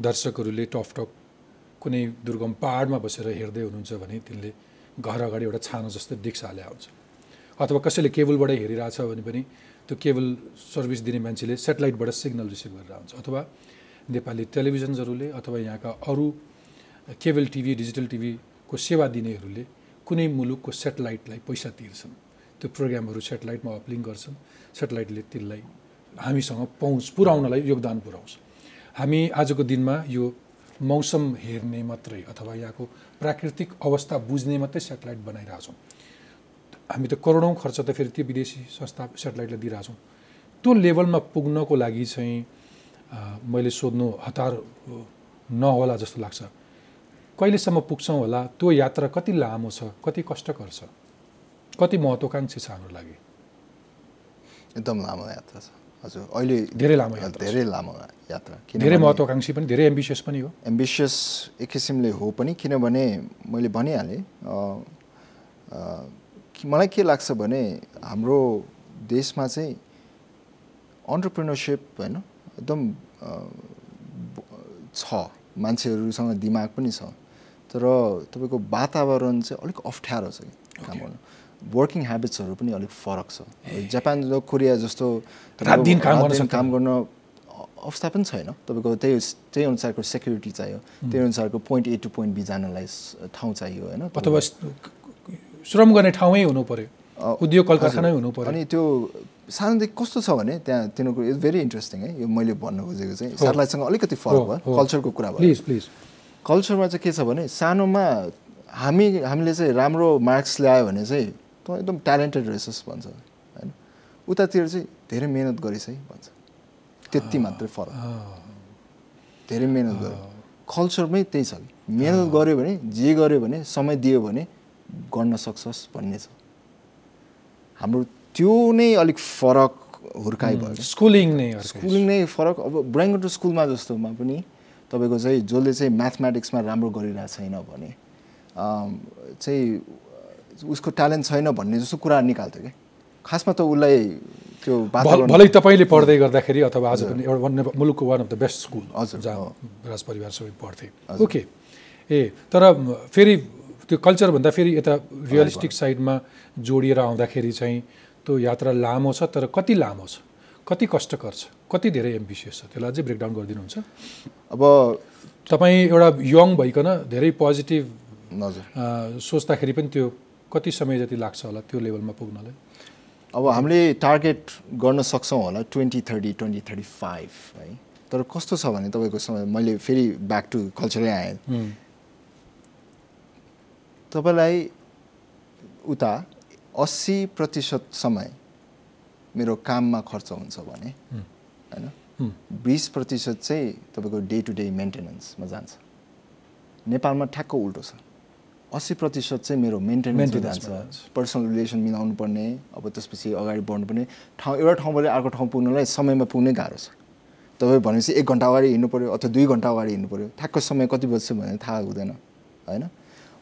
दर्शकहरूले टक कुनै दुर्गम पाहाडमा बसेर हेर्दै हुनुहुन्छ भने तिनले घर अगाडि एउटा छानो जस्तो डिक्स हाले हुन्छ अथवा कसैले केबलबाटै हेरिरहेछ भने पनि त्यो केबल सर्भिस दिने मान्छेले सेटेलाइटबाट सिग्नल रिसिभ गरेर हुन्छ अथवा नेपाली टेलिभिजन्सहरूले अथवा यहाँका अरू केबल टिभी डिजिटल टिभीको सेवा दिनेहरूले कुनै मुलुकको सेटेलाइटलाई पैसा तिर्छन्। त्यो प्रोग्रामहरू सेटेलाइटमा अपलिङ गर्छन्। सेटेलाइटले त्यसलाई हामीसँग पहुँच पुर्याउनलाई योगदान पुर्याउँछ हामी आजको दिनमा यो मौसम हेर्ने मात्रै अथवा यहाँको प्राकृतिक अवस्था बुझ्ने मात्रै सेटेलाइट बनाइरहेछौँ। हामी त करोडौँ खर्च त फेरि त्यो विदेशी संस्था सेटेलाइटलाई दिइरहेछौँ। त्यो लेभलमा पुग्नको लागि चाहिँ मैले सोध्नु हतार नहोला जस्तो लाग्छ। कहिलेसम्म पुग्छौँ होला? त्यो यात्रा कति लामो छ? कति कष्टकर छ? कति महत्त्वकाङ्क्षी छ हाम्रो लागि? एकदम लामो यात्रा छ। हजुर अहिले धेरै लामो यात्रा। धेरै लामो यात्रा। धेरै महत्त्वकाङ्क्षी पनि धेरै एम्बिसियस पनि हो। एम्बिसियस एक किसिमले हो पनि किनभने मैले भनिहालेँ मलाई के लाग्छ भने हाम्रो देशमा चाहिँ अन्टरप्रिनरसिप होइन एकदम छ मान्छेहरूसँग दिमाग पनि छ। तर तपाईँको वातावरण चाहिँ अलिक अप्ठ्यारो छ कि काम गर्नु वर्किङ ह्याबिट्सहरू पनि अलिक फरक छ। जापान र कोरिया जस्तो दिन काम गर्न अवस्था पनि छैन। तपाईँको त्यही त्यही अनुसारको सेक्युरिटी चाहियो। त्यही अनुसारको point A to point B जानलाई ठाउँ चाहियो होइन? अथवा श्रम गर्ने ठाउँै हुनु पर्यो। अ, उद्योग कल कारखानै हुनु पर्यो। अनि त्यो सानोदेखि कस्तो छ भने त्यहाँ तिनीहरूको इज भेरी इन्ट्रेस्टिङ है। यो मैले भन्नु खोजेको चाहिँ सेटेलाइटसँग अलिकति फरक भयो। कल्चरको कुरा भयो। प्लिज प्लिज कल्चरमा चाहिँ के छ भने सानोमा हामी हामीले चाहिँ राम्रो मार्क्स ल्यायो भने चाहिँ त एकदम ट्यालेन्टेड रहेछस् भन्छ होइन? उतातिर चाहिँ धेरै मिहिनेत गरिस् है भन्छ। त्यति मात्रै फरक। धेरै मिहिनेत गर्यो। कल्चरमै त्यही छ। मिहिनेत गऱ्यो भने जे गर्यो भने समय दियो भने गर्न सक्छस् भन्ने छ। हाम्रो त्यो नै अलिक फरक हुर्काइ भयो। स्कुलिङ नै। स्कुलिङ नै फरक। अब ब्राङ्गटो स्कुलमा जस्तोमा पनि तपाईँको चाहिँ जसले चाहिँ म्याथमेटिक्समा राम्रो गरिरहेको छैन भने चाहिँ उसको ट्यालेन्ट छैन भन्ने जस्तो कुरा निकाल्थ्यो कि? खासमा त उसलाई त्यो भल- तपाईँले पढ्दै गर्दाखेरि अथवा आज पनि एउटा वान मुलुकको one of the best school हजुर, जहाँ हो। राज परिवार सबै पढ्थे। ओके ए तर फेरि त्यो कल्चरभन्दा फेरि यता रियलिस्टिक साइडमा जोडिएर आउँदाखेरि चाहिँ त्यो यात्रा लामो छ तर कति लामो छ? कति कष्टकर छ? कति धेरै एम्बिसियस छ? त्यसलाई अझै ब्रेकडाउन गरिदिनुहुन्छ? अब तपाईँ एउटा यङ भइकन धेरै पोजिटिभ हजुर। सोच्दाखेरि पनि त्यो कति समय जति लाग्छ होला त्यो लेभलमा पुग्नलाई? अब हामीले टार्गेट गर्न सक्छौँ होला twenty thirty twenty thirty five है। तर कस्तो छ भने तपाईँको समय मैले फेरि ब्याक टु कल्चरै आएँ। तपाईँलाई उता अस्सी प्रतिशत समय मेरो काममा खर्च हुन्छ भने होइन? बिस प्रतिशत चाहिँ तपाईँको डे टु डे मेन्टेनेन्समा जान्छ। नेपालमा ठ्याक्क उल्टो छ। अस्सी प्रतिशत चाहिँ मेरो Maintenance-मा जान्छ। पर्सनल रिलेसन मिलाउनु पर्ने अब त्यसपछि अगाडि बढ्नु पर्ने ठाउँ एउटा ठाउँबाट अर्को ठाउँ पुग्नलाई समयमा पुग्नै गाह्रो छ। तपाईँ भनेपछि एक घन्टा अगाडि हिँड्नु पऱ्यो अथवा दुई घन्टा अगाडि हिँड्नु पऱ्यो ठ्याक्क समय कति बज्छ भने थाहा हुँदैन होइन?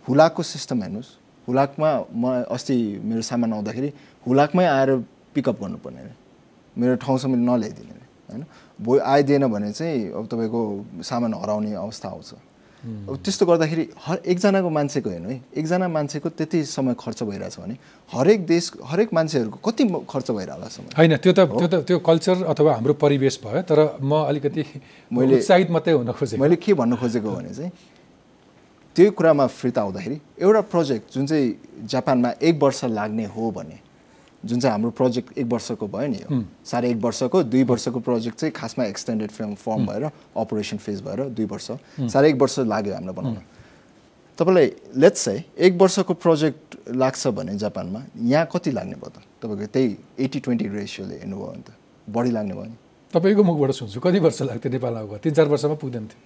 हुलाकको सिस्टम हेर्नुहोस्। हुलाकमा म अस्ति मेरो सामान आउँदाखेरि हुलाकमै आएर पिकअप गर्नुपर्ने अरे। मेरो ठाउँसम्म नल्याइदिने अरे होइन? भोलि आइदिएन भने चाहिँ अब तपाईँको सामान हराउने अवस्था आउँछ। अब त्यस्तो गर्दाखेरि हर एकजनाको मान्छेको हेर्नु है एकजना मान्छेको त्यति समय खर्च भइरहेछ भने हरेक देश हरेक मान्छेहरूको कति खर्च भइरहेको होला समय होइन त्यो त त्यो त त्यो कल्चर अथवा हाम्रो परिवेश भयो तर म अलिकति मैले- उत्साहित मात्रै हुन खोजेँ मैले के भन्नु खोजेको भने चाहिँ त्यही कुरामा फिर्ता आउँदाखेरि एउटा प्रोजेक्ट जुन चाहिँ जापानमा एक वर्ष लाग्ने हो भने जुन चाहिँ हाम्रो प्रोजेक्ट एक वर्षको भयो नि यो साढे एक वर्षको दुई वर्षको प्रोजेक्ट चाहिँ खासमा एक्सटेन्डेड फिल्म फर्म भएर अपरेसन फेज भएर दुई वर्ष साढे एक वर्ष लाग्यो हामीलाई बनाउन। तपाईँलाई लेट्स चाहिँ एक वर्षको प्रोजेक्ट लाग्छ भने जापानमा यहाँ कति लाग्ने भयो त? तपाईँको त्यही एट्टी ट्वेन्टी रेसियोले हेर्नुभयो भने त बढी लाग्ने भयो नि। तपाईँको मुखबाट सुन्छु कति वर्ष लाग्थ्यो नेपालमा गयो तिन चार वर्षमा पुग्दैन थियो।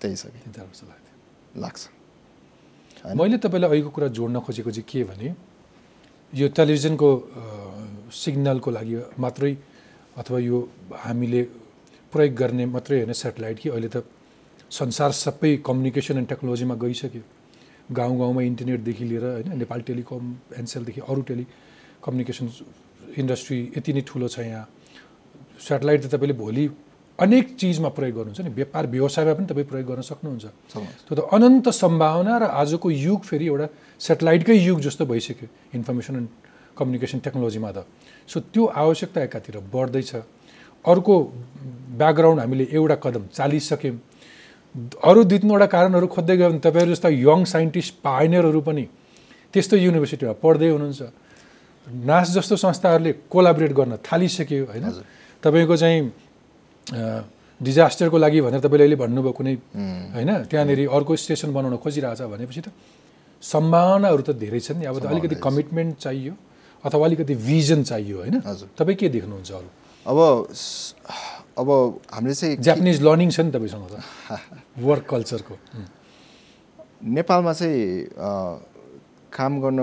त्यही छ तिन चार वर्ष लाग्थ्यो। लाग्छ। मैले तपाईँलाई अहिलेको कुरा जोड्न खोजेको चाहिँ के भने यो टेलिभिजनको सिग्नलको लागि मात्रै अथवा यो हामीले प्रयोग गर्ने मात्रै होइन सेटेलाइट कि अहिले त संसार सबै कम्युनिकेसन एन्ड टेक्नोलोजीमा गइसक्यो। गाउँ गाउँमा इन्टरनेटदेखि लिएर होइन नेपाल टेलिकम एनसेलदेखि अरू टेलि कम्युनिकेसन इन्डस्ट्री यति नै ठुलो छ यहाँ। सेटेलाइट त तपाईँले भोलि अनेक चिजमा प्रयोग गर्नुहुन्छ नि। व्यापार व्यवसायमा पनि तपाईँ प्रयोग गर्न सक्नुहुन्छ। त्यो त अनन्त सम्भावना र आजको युग फेरि एउटा सेटेलाइटकै युग जस्तो भइसक्यो इन्फर्मेसन एन्ड कम्युनिकेसन टेक्नोलोजीमा त। सो त्यो आवश्यकता एकातिर बढ्दैछ। अर्को ब्याकग्राउन्ड हामीले एउटा कदम चालिसक्यौँ। अरू दुई तिनवटा कारणहरू खोज्दै गयो भने तपाईँहरू जस्ता यङ साइन्टिस्ट पाइनियरहरू पनि त्यस्तो युनिभर्सिटीमा पढ्दै हुनुहुन्छ। नास जस्तो संस्थाहरूले कोलाबरेट गर्न थालिसक्यो होइन? तपाईँको चाहिँ डिजास्टरको लागि भनेर तपाईँले अहिले भन्नुभयो कुनै होइन? त्यहाँनिर अर्को स्टेसन बनाउन खोजिरहेछ भनेपछि त सम्भावनाहरू त धेरै छन्। नि अब त अलिकति कमिटमेन्ट चाहियो अथवा अलिकति भिजन चाहियो होइन। तपाईँ के देख्नुहुन्छ अरू? अब अब हामीले चाहिँ जापानिज लर्निङ छ नि तपाईँसँग त। वर्क कल्चरको नेपालमा चाहिँ काम गर्न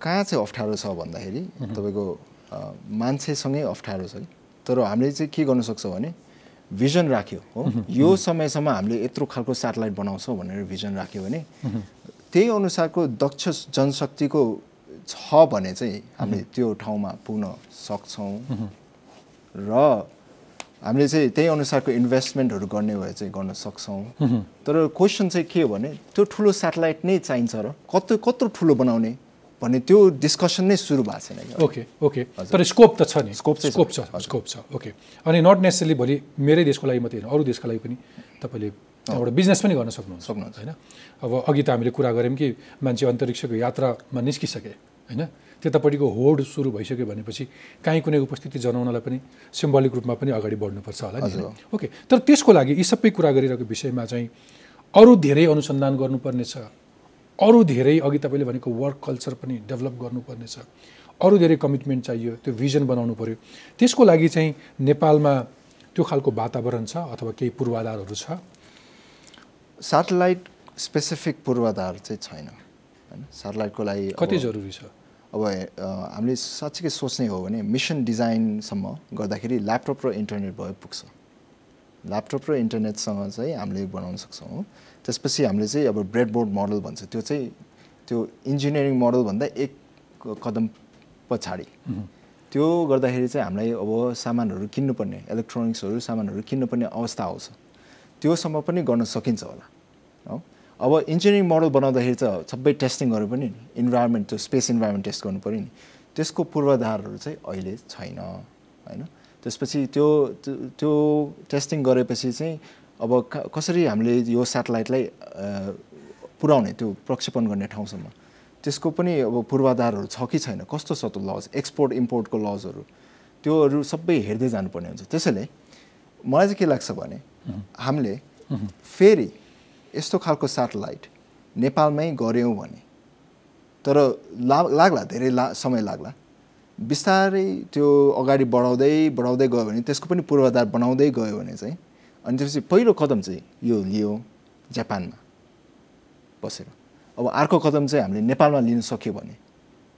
कहाँ चाहिँ अप्ठ्यारो छ भन्दाखेरि तपाईँको मान्छेसँगै अप्ठ्यारो छ कि? तर हामीले चाहिँ के गर्न सक्छौँ भने भिजन राख्यो हो? यो समयसम्म हामीले यत्रो खालको सेटेलाइट बनाउँछौँ भनेर भिजन राख्यो भने त्यही अनुसारको दक्ष जनशक्तिको छ भने चाहिँ हामीले त्यो ठाउँमा पुग्न सक्छौँ। र हामीले चाहिँ त्यही अनुसारको इन्भेस्टमेन्टहरू गर्ने भए चाहिँ गर्न सक्छौँ। तर क्वेसन चाहिँ के हो भने त्यो ठुलो सेटेलाइट नै चाहिन्छ र कत्रो कत्रो ठुलो बनाउने भन्ने त्यो डिस्कसन नै सुरु भएको छैन ओके ओके तर स्कोप त छ नि। स्कोप चाहिँ। स्कोप छ स्कोप छ ओके अनि नट नेसेसरी भोलि मेरै देशको लागि मात्रै होइन अरू देशको लागि पनि तपाईँले एउटा बिजनेस पनि गर्न सक्नुहुन्छ सक्नुहुन्छ। होइन? अब अघि त हामीले कुरा गऱ्यौँ कि मान्छे अन्तरिक्षको यात्रामा निस्किसके होइन? त्यतापट्टिको होड सुरु भइसक्यो भनेपछि काहीँ कुनै उपस्थिति जनाउनलाई पनि सिम्बलिक रूपमा पनि अगाडि बढ्नुपर्छ होला नि? ओके तर त्यसको लागि यी सबै कुरा गरिरहेको विषयमा चाहिँ अरू धेरै अनुसन्धान गर्नुपर्ने छ अरू धेरै अघि तपाईँले भनेको वर्क कल्चर पनि डेभलप गर्नुपर्ने छ अरू धेरै कमिटमेन्ट चाहियो त्यो भिजन बनाउनु पऱ्यो त्यसको लागि चाहिँ नेपालमा त्यो खालको वातावरण छ अथवा केही पूर्वाधारहरू छ? सेटेलाइट स्पेसिफिक पूर्वाधार चाहिँ छैन होइन? सेटेलाइटको लागि कति जरुरी छ? अब हामीले साँच्चीकै सोच्ने हो भने मिसन डिजाइनसम्म गर्दाखेरि ल्यापटप र इन्टरनेट भए पुग्छ। ल्यापटप र इन्टरनेटसँग चाहिँ हामीले बनाउन सक्छौँ। हो त्यसपछि हामीले चाहिँ अब ब्रेडबोर्ड मोडल भन्छ त्यो चाहिँ त्यो इन्जिनियरिङ मोडलभन्दा एक कदम पछाडि। त्यो गर्दाखेरि चाहिँ हामीलाई अब सामानहरू किन्नुपर्ने इलेक्ट्रोनिक्सहरू सामानहरू किन्नुपर्ने अवस्था आउँछ। त्योसम्म पनि गर्न सकिन्छ होला हो? अब इन्जिनियरिङ मोडल बनाउँदाखेरि त सबै टेस्टिङ गर्नु पनि नि इन्भाइरोमेन्ट त्यो स्पेस इन्भाइरोमेन्ट टेस्ट गर्नु पऱ्यो नि। त्यसको पूर्वाधारहरू चाहिँ अहिले छैन होइन? त्यसपछि त्यो त्यो टेस्टिङ गरेपछि चाहिँ अब कसरी हामीले यो सेटेलाइटलाई पुर्याउने त्यो प्रक्षेपण गर्ने ठाउँसम्म? त्यसको पनि अब पूर्वाधारहरू छ कि छैन? कस्तो छ त्यो लज एक्सपोर्ट इम्पोर्टको लजहरू त्योहरू सबै हेर्दै जानुपर्ने हुन्छ। त्यसैले मलाई चाहिँ के लाग्छ भने हामीले फेरि यस्तो खालको सेटेलाइट नेपालमै गऱ्यौँ भने तर ला लाग्ला धेरै ला समय लाग्ला। बिस्तारै त्यो अगाडि बढाउँदै बढाउँदै गयो भने त्यसको पनि पूर्वाधार बनाउँदै गयो भने चाहिँ अनि त्यसपछि पहिलो कदम चाहिँ यो लियो जापानमा बसेर। अब अर्को कदम चाहिँ हामीले नेपालमा लिन सक्यो भने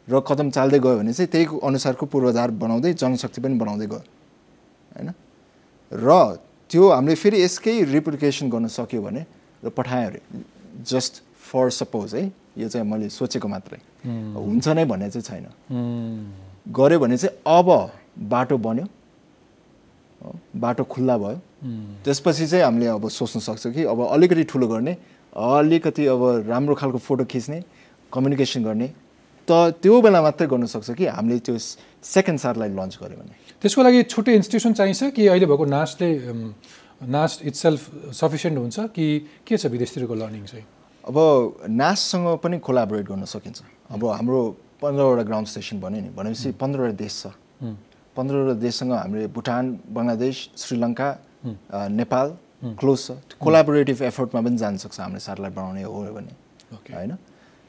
र कदम चाल्दै गयो भने चाहिँ त्यही अनुसारको पूर्वाधार बनाउँदै जनशक्ति पनि बनाउँदै गयो होइन? र त्यो हामीले फेरि यसकै रिप्लिकेसन गर्न सक्यो भने र पठायो अरे जस्ट फर सपोज है यो चाहिँ मैले सोचेको मात्रै। हुन्छ नै भन्ने चाहिँ छैन। गऱ्यो भने चाहिँ अब बाटो बन्यो बाटो खुल्ला भयो। त्यसपछि चाहिँ हामीले अब सोच्न सक्छौँ कि अब अलिकति ठुलो गर्ने अलिकति अब राम्रो खालको फोटो खिच्ने कम्युनिकेसन गर्ने त त्यो बेला मात्रै गर्न सक्छ कि हामीले त्यो सेकेन्ड सारलाई लन्च गऱ्यो भने। त्यसको लागि छुट्टै इन्स्टिट्युसन चाहिन्छ कि अहिले भएको नासले नास इट्सेल्फ सफिसियन्ट हुन्छ कि के छ विदेशतिरको लर्निङ चाहिँ? अब नाससँग पनि कोलाबोरेट गर्न सकिन्छ। अब हाम्रो पन्ध्रवटा ग्राउन्ड स्टेसन भन्यो नि। भनेपछि पन्ध्रवटा देश छ। पन्ध्रवटा देशसँग हामीले भुटान बङ्गलादेश श्रीलङ्का नेपाल क्लोज छ। कोलाबोरेटिभ एफर्टमा पनि जान सक्छ हामीले सेटेलाइट बनाउने हो भने. होइन?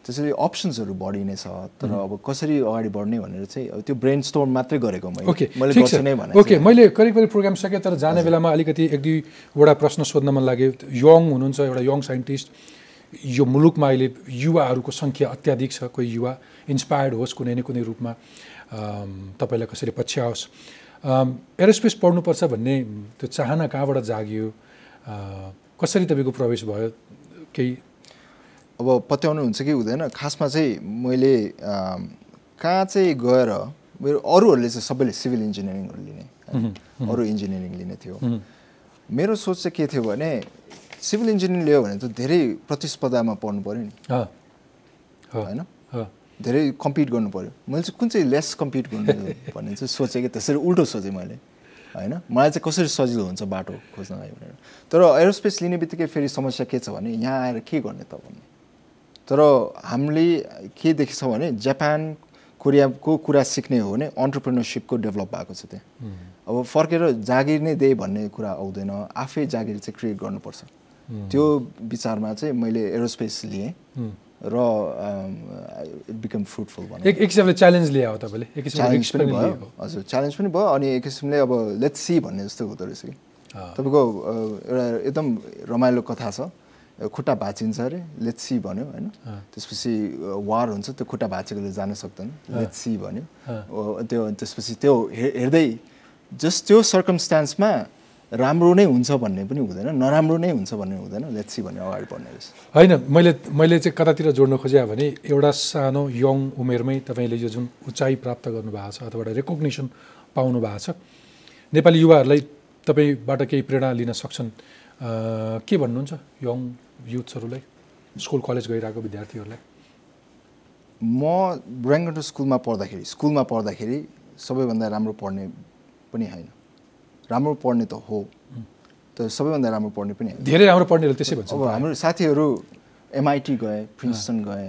त्यसरी अप्सन्सहरू बढी नै छ तर अब कसरी अगाडि बढ्ने भनेर चाहिँ अब त्यो ब्रेन स्टोर मात्रै गरेको मैले। ओके मैले ठिक छ। गर्छु नै भने ओके मैले करिब करिब प्रोग्राम सकेँ तर जाने बेलामा अलिकति एक दुईवटा प्रश्न सोध्न मन लाग्यो। यङ हुनुहुन्छ एउटा यङ साइन्टिस्ट। यो मुलुकमा अहिले युवाहरूको सङ्ख्या अत्याधिक छ कोही युवा। इन्सपायर्ड होस् कुनै न कुनै रूपमा तपाईँलाई कसरी पछ्याओस्। एरोस्पेस पढ्नुपर्छ भन्ने त्यो चाहना कहाँबाट जाग्यो? कसरी तपाईँको प्रवेश भयो? केही अब पत्याउनु हुन्छ कि हुँदैन? खासमा चाहिँ मैले कहाँ चाहिँ गएर मेरो अरूहरूले चाहिँ सबैले सिभिल इन्जिनियरिङहरू लिने? अरू इन्जिनियरिङ लिने थियो। मेरो सोच चाहिँ के थियो भने सिभिल इन्जिनियरिङ लियो भने त धेरै प्रतिस्पर्धामा पढ्नु पऱ्यो नि। होइन? धेरै कम्पिट गर्नु पऱ्यो मैले चाहिँ कुन चाहिँ लेस कम्पिट गर्नु भन्ने चाहिँ सोचेँ कि त्यसरी उल्टो सोचेँ मैले होइन? मलाई चाहिँ कसरी सजिलो हुन्छ बाटो खोज्नलाई भनेर। तर एरोस्पेस लिने बित्तिकै फेरि समस्या के छ भने यहाँ आएर के गर्ने त भन्ने। तर हामीले के देखेछौँ भने जापान कोरियाको कुरा सिक्ने हो भने अन्टरप्रिनरसिपको डेभलप भएको छ त्यहाँ। अब फर्केर जागिर नै दे भन्ने कुरा आउँदैन आफै जागिर चाहिँ क्रिएट गर्नुपर्छ। त्यो विचारमा चाहिँ मैले एरोस्पेस लिएँ। र इट बिकम फ्रुटफुल भनौँ एक किसिमले च्यालेन्ज लिए हो तपाईँले। एक किसिमले च्यालेन्ज पनि भयो। हजुर च्यालेन्ज पनि भयो अनि एक किसिमले अब लेट्स सी भन्ने जस्तो हुँदो रहेछ कि। तपाईँको एउटा एकदम रमाइलो कथा छ। खुट्टा भाँचिन्छ अरे लेट्स सी भन्यो होइन? त्यसपछि वार हुन्छ त्यो खुट्टा भाँचेकोले जान सक्दैन। लेट्स सी भन्यो। त्यो त्यसपछि त्यो हेर्दै जस्ट त्यो सर्कमस्टान्समा राम्रो नै हुन्छ भन्ने पनि हुँदैन नराम्रो नै हुन्छ भन्ने हुँदैन। लेट्स सी भन्ने अगाडि बढ्ने रहेछ। होइन मैले मैले चाहिँ कतातिर जोड्न खोजेँ भने एउटा सानो यङ उमेरमै तपाईँले यो जुन उचाइ प्राप्त गर्नुभएको छ अथवा एउटा रेकग्नेसन पाउनु भएको छ नेपाली युवाहरूलाई तपाईँबाट केही प्रेरणा लिन सक्छन्। के भन्नुहुन्छ यङ युथ्सहरूलाई स्कुल कलेज गइरहेको विद्यार्थीहरूलाई? म ब्राङ्गटो स्कुलमा पढ्दाखेरि स्कुलमा पढ्दाखेरि सबैभन्दा राम्रो पढ्ने पनि होइन। राम्रो पढ्ने त हो। तर सबैभन्दा राम्रो पढ्ने पनि धेरै राम्रो पढ्नेहरूले त्यसै भन्छ। अब हाम्रो साथीहरू एमआइटी गए प्रिन्सटन गए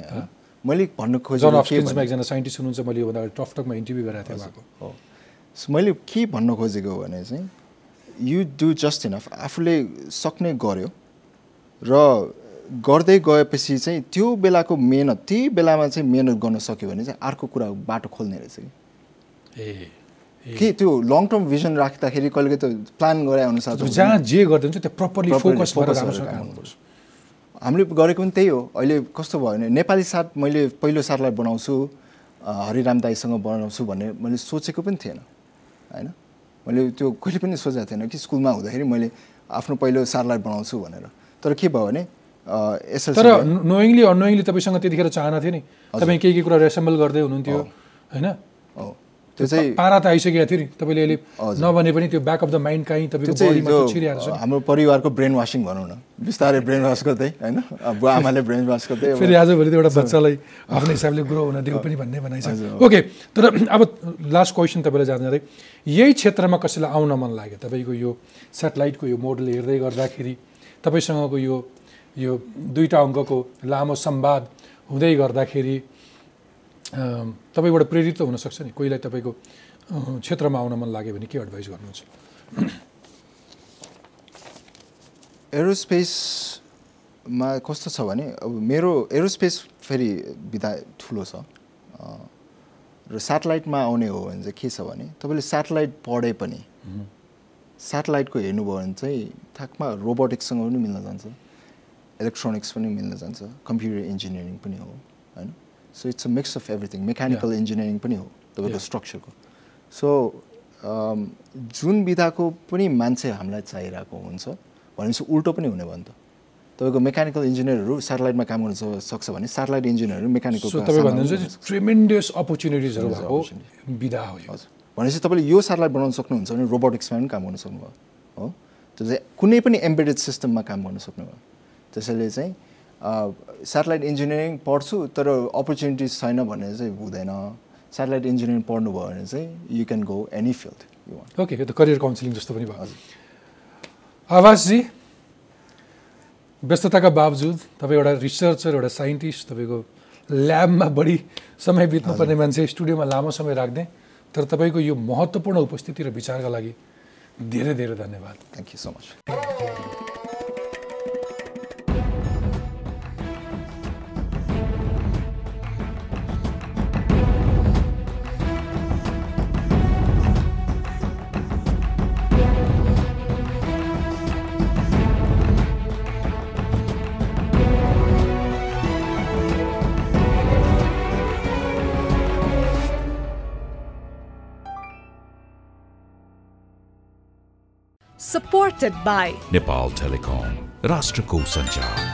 मैले भन्नु खोजेको एकजना साइन्टिस्ट हुनुहुन्छ मैले योभन्दा इन्टरभ्यू गराएको थिएँ उहाँको। हो। सो मैले के भन्न खोजेको भने चाहिँ यु डु जस्ट इनफ आफूले सक्ने गर्यो र गर्दै गएपछि चाहिँ त्यो बेलाको मेहनत त्यही बेलामा चाहिँ मेहनत गर्न सक्यो भने चाहिँ अर्को कुरा बाटो खोल्ने रहेछ कि। ए। के त्यो लङ टर्म भिजन राख्दाखेरि कहिले त प्लान गरे अनुसार जहाँ जे गरिदिन्छ त्यो प्रपरली फोकस राम्रोसँग गरेर गर्नुपर्छ हामीले गरेको पनि त्यही हो। अहिले कस्तो भयो भने नेपाली साथ मैले पहिलो साथलाई बनाउँछु हरिराम दाईसँग बनाउँछु भन्ने मैले सोचेको पनि थिएन होइन? मैले त्यो कहिले पनि सोचेको थिएन कि स्कुलमा हुँदाखेरि मैले आफ्नो पहिलो साथलाई बनाउँछु भनेर। तर के भयो भने एसएलसी तर नोइङली अनोइङली तपाईँसँग त्यतिखेर चाहना थियो नि। तपाईँ केही केही कुरा रेसेम्बल गर्दै हुनुहुन्थ्यो होइन? त्यो चाहिँ पारा त आइसकेको थियो नि तपाईँले अहिले। नभने पनि त्यो ब्याक अफ द माइन्ड कहीँ तपाईँको बडीमा छिरिरहेको छ। हाम्रो परिवारको ब्रेन वासिङ भनौँ न। बिस्तारै ब्रेन वास गर्दै होइन? अब बुवा आमाले ब्रेन वास गर्दै फेरि आजभोलि त एउटा बच्चालाई आफ्नो हिसाबले ग्रो हुन दियो पनि भन्ने भनाइ छ ओके तर अब लास्ट क्वेसन तपाईँलाई जाँदै जाँदै यही क्षेत्रमा कसैलाई आउन मन लाग्यो? तपाईँको यो सेटेलाइटको यो मोडल हेर्दै गर्दाखेरि तपाईँसँगको यो यो दुईवटा अङ्कको लामो संवाद हुँदै गर्दाखेरि तपाईँबाट प्रेरित त हुनसक्छ नि। कोहीलाई तपाईँको क्षेत्रमा आउन मन लाग्यो भने के एडभाइस गर्नुहुन्छ? एरोस्पेसमा कस्तो छ भने अब मेरो एरोस्पेस फेरि विधा ठुलो छ। र सेटेलाइटमा आउने हो भने चाहिँ के छ भने तपाईँले सेटेलाइट पढे पनि सेटेलाइटको हेर्नुभयो भने चाहिँ थाकमा रोबोटिक्ससँग पनि मिल्न जान्छ। इलेक्ट्रोनिक्स पनि मिल्न जान्छ। कम्प्युटर इन्जिनियरिङ पनि हो। So it's a mix of everything mechanical engineering पनि हो तपाईँको. स्ट्रक्चरको सो जुन विधाको पनि मान्छे हामीलाई चाहिरहेको हुन्छ भनेपछि उल्टो पनि हुने भयो नि त। तपाईँको मेकानिकल इन्जिनियरहरू सेटेलाइटमा काम गर्न सक्छ भने सेटेलाइट इन्जिनियरहरू मेकानिकल ट्रिमेन्डियस अपर्च्युनिटिजहरू भएको. विधा हो हजुर। भनेपछि तपाईँले यो सेटेलाइट बनाउन सक्नुहुन्छ भने रोबोटिक्समा पनि काम गर्न सक्नुभयो। हो? त्यो चाहिँ कुनै पनि एम्बेडेड सिस्टममा काम गर्न सक्नुभयो। त्यसैले चाहिँ सेटेलाइट इन्जिनियरिङ पढ्छु तर अपर्च्युनिटिज छैन भने चाहिँ हुँदैन। सेटेलाइट इन्जिनियरिङ पढ्नुभयो भने चाहिँ you can go any field you want okay यो त करियर काउन्सिलिङ जस्तो पनि भयो। आवासजी व्यस्तताका बावजुद तपाईँ एउटा रिसर्चर एउटा साइन्टिस्ट तपाईँको ल्याबमा बढी समय बित्नुपर्ने मान्छे स्टुडियोमा लामो समय राख्ने तर तपाईँको यो महत्त्वपूर्ण उपस्थिति र विचारका लागि धेरै धेरै धन्यवाद। Thank you so much supported by Nepal Telecom, Rashtrakuta Sanchar.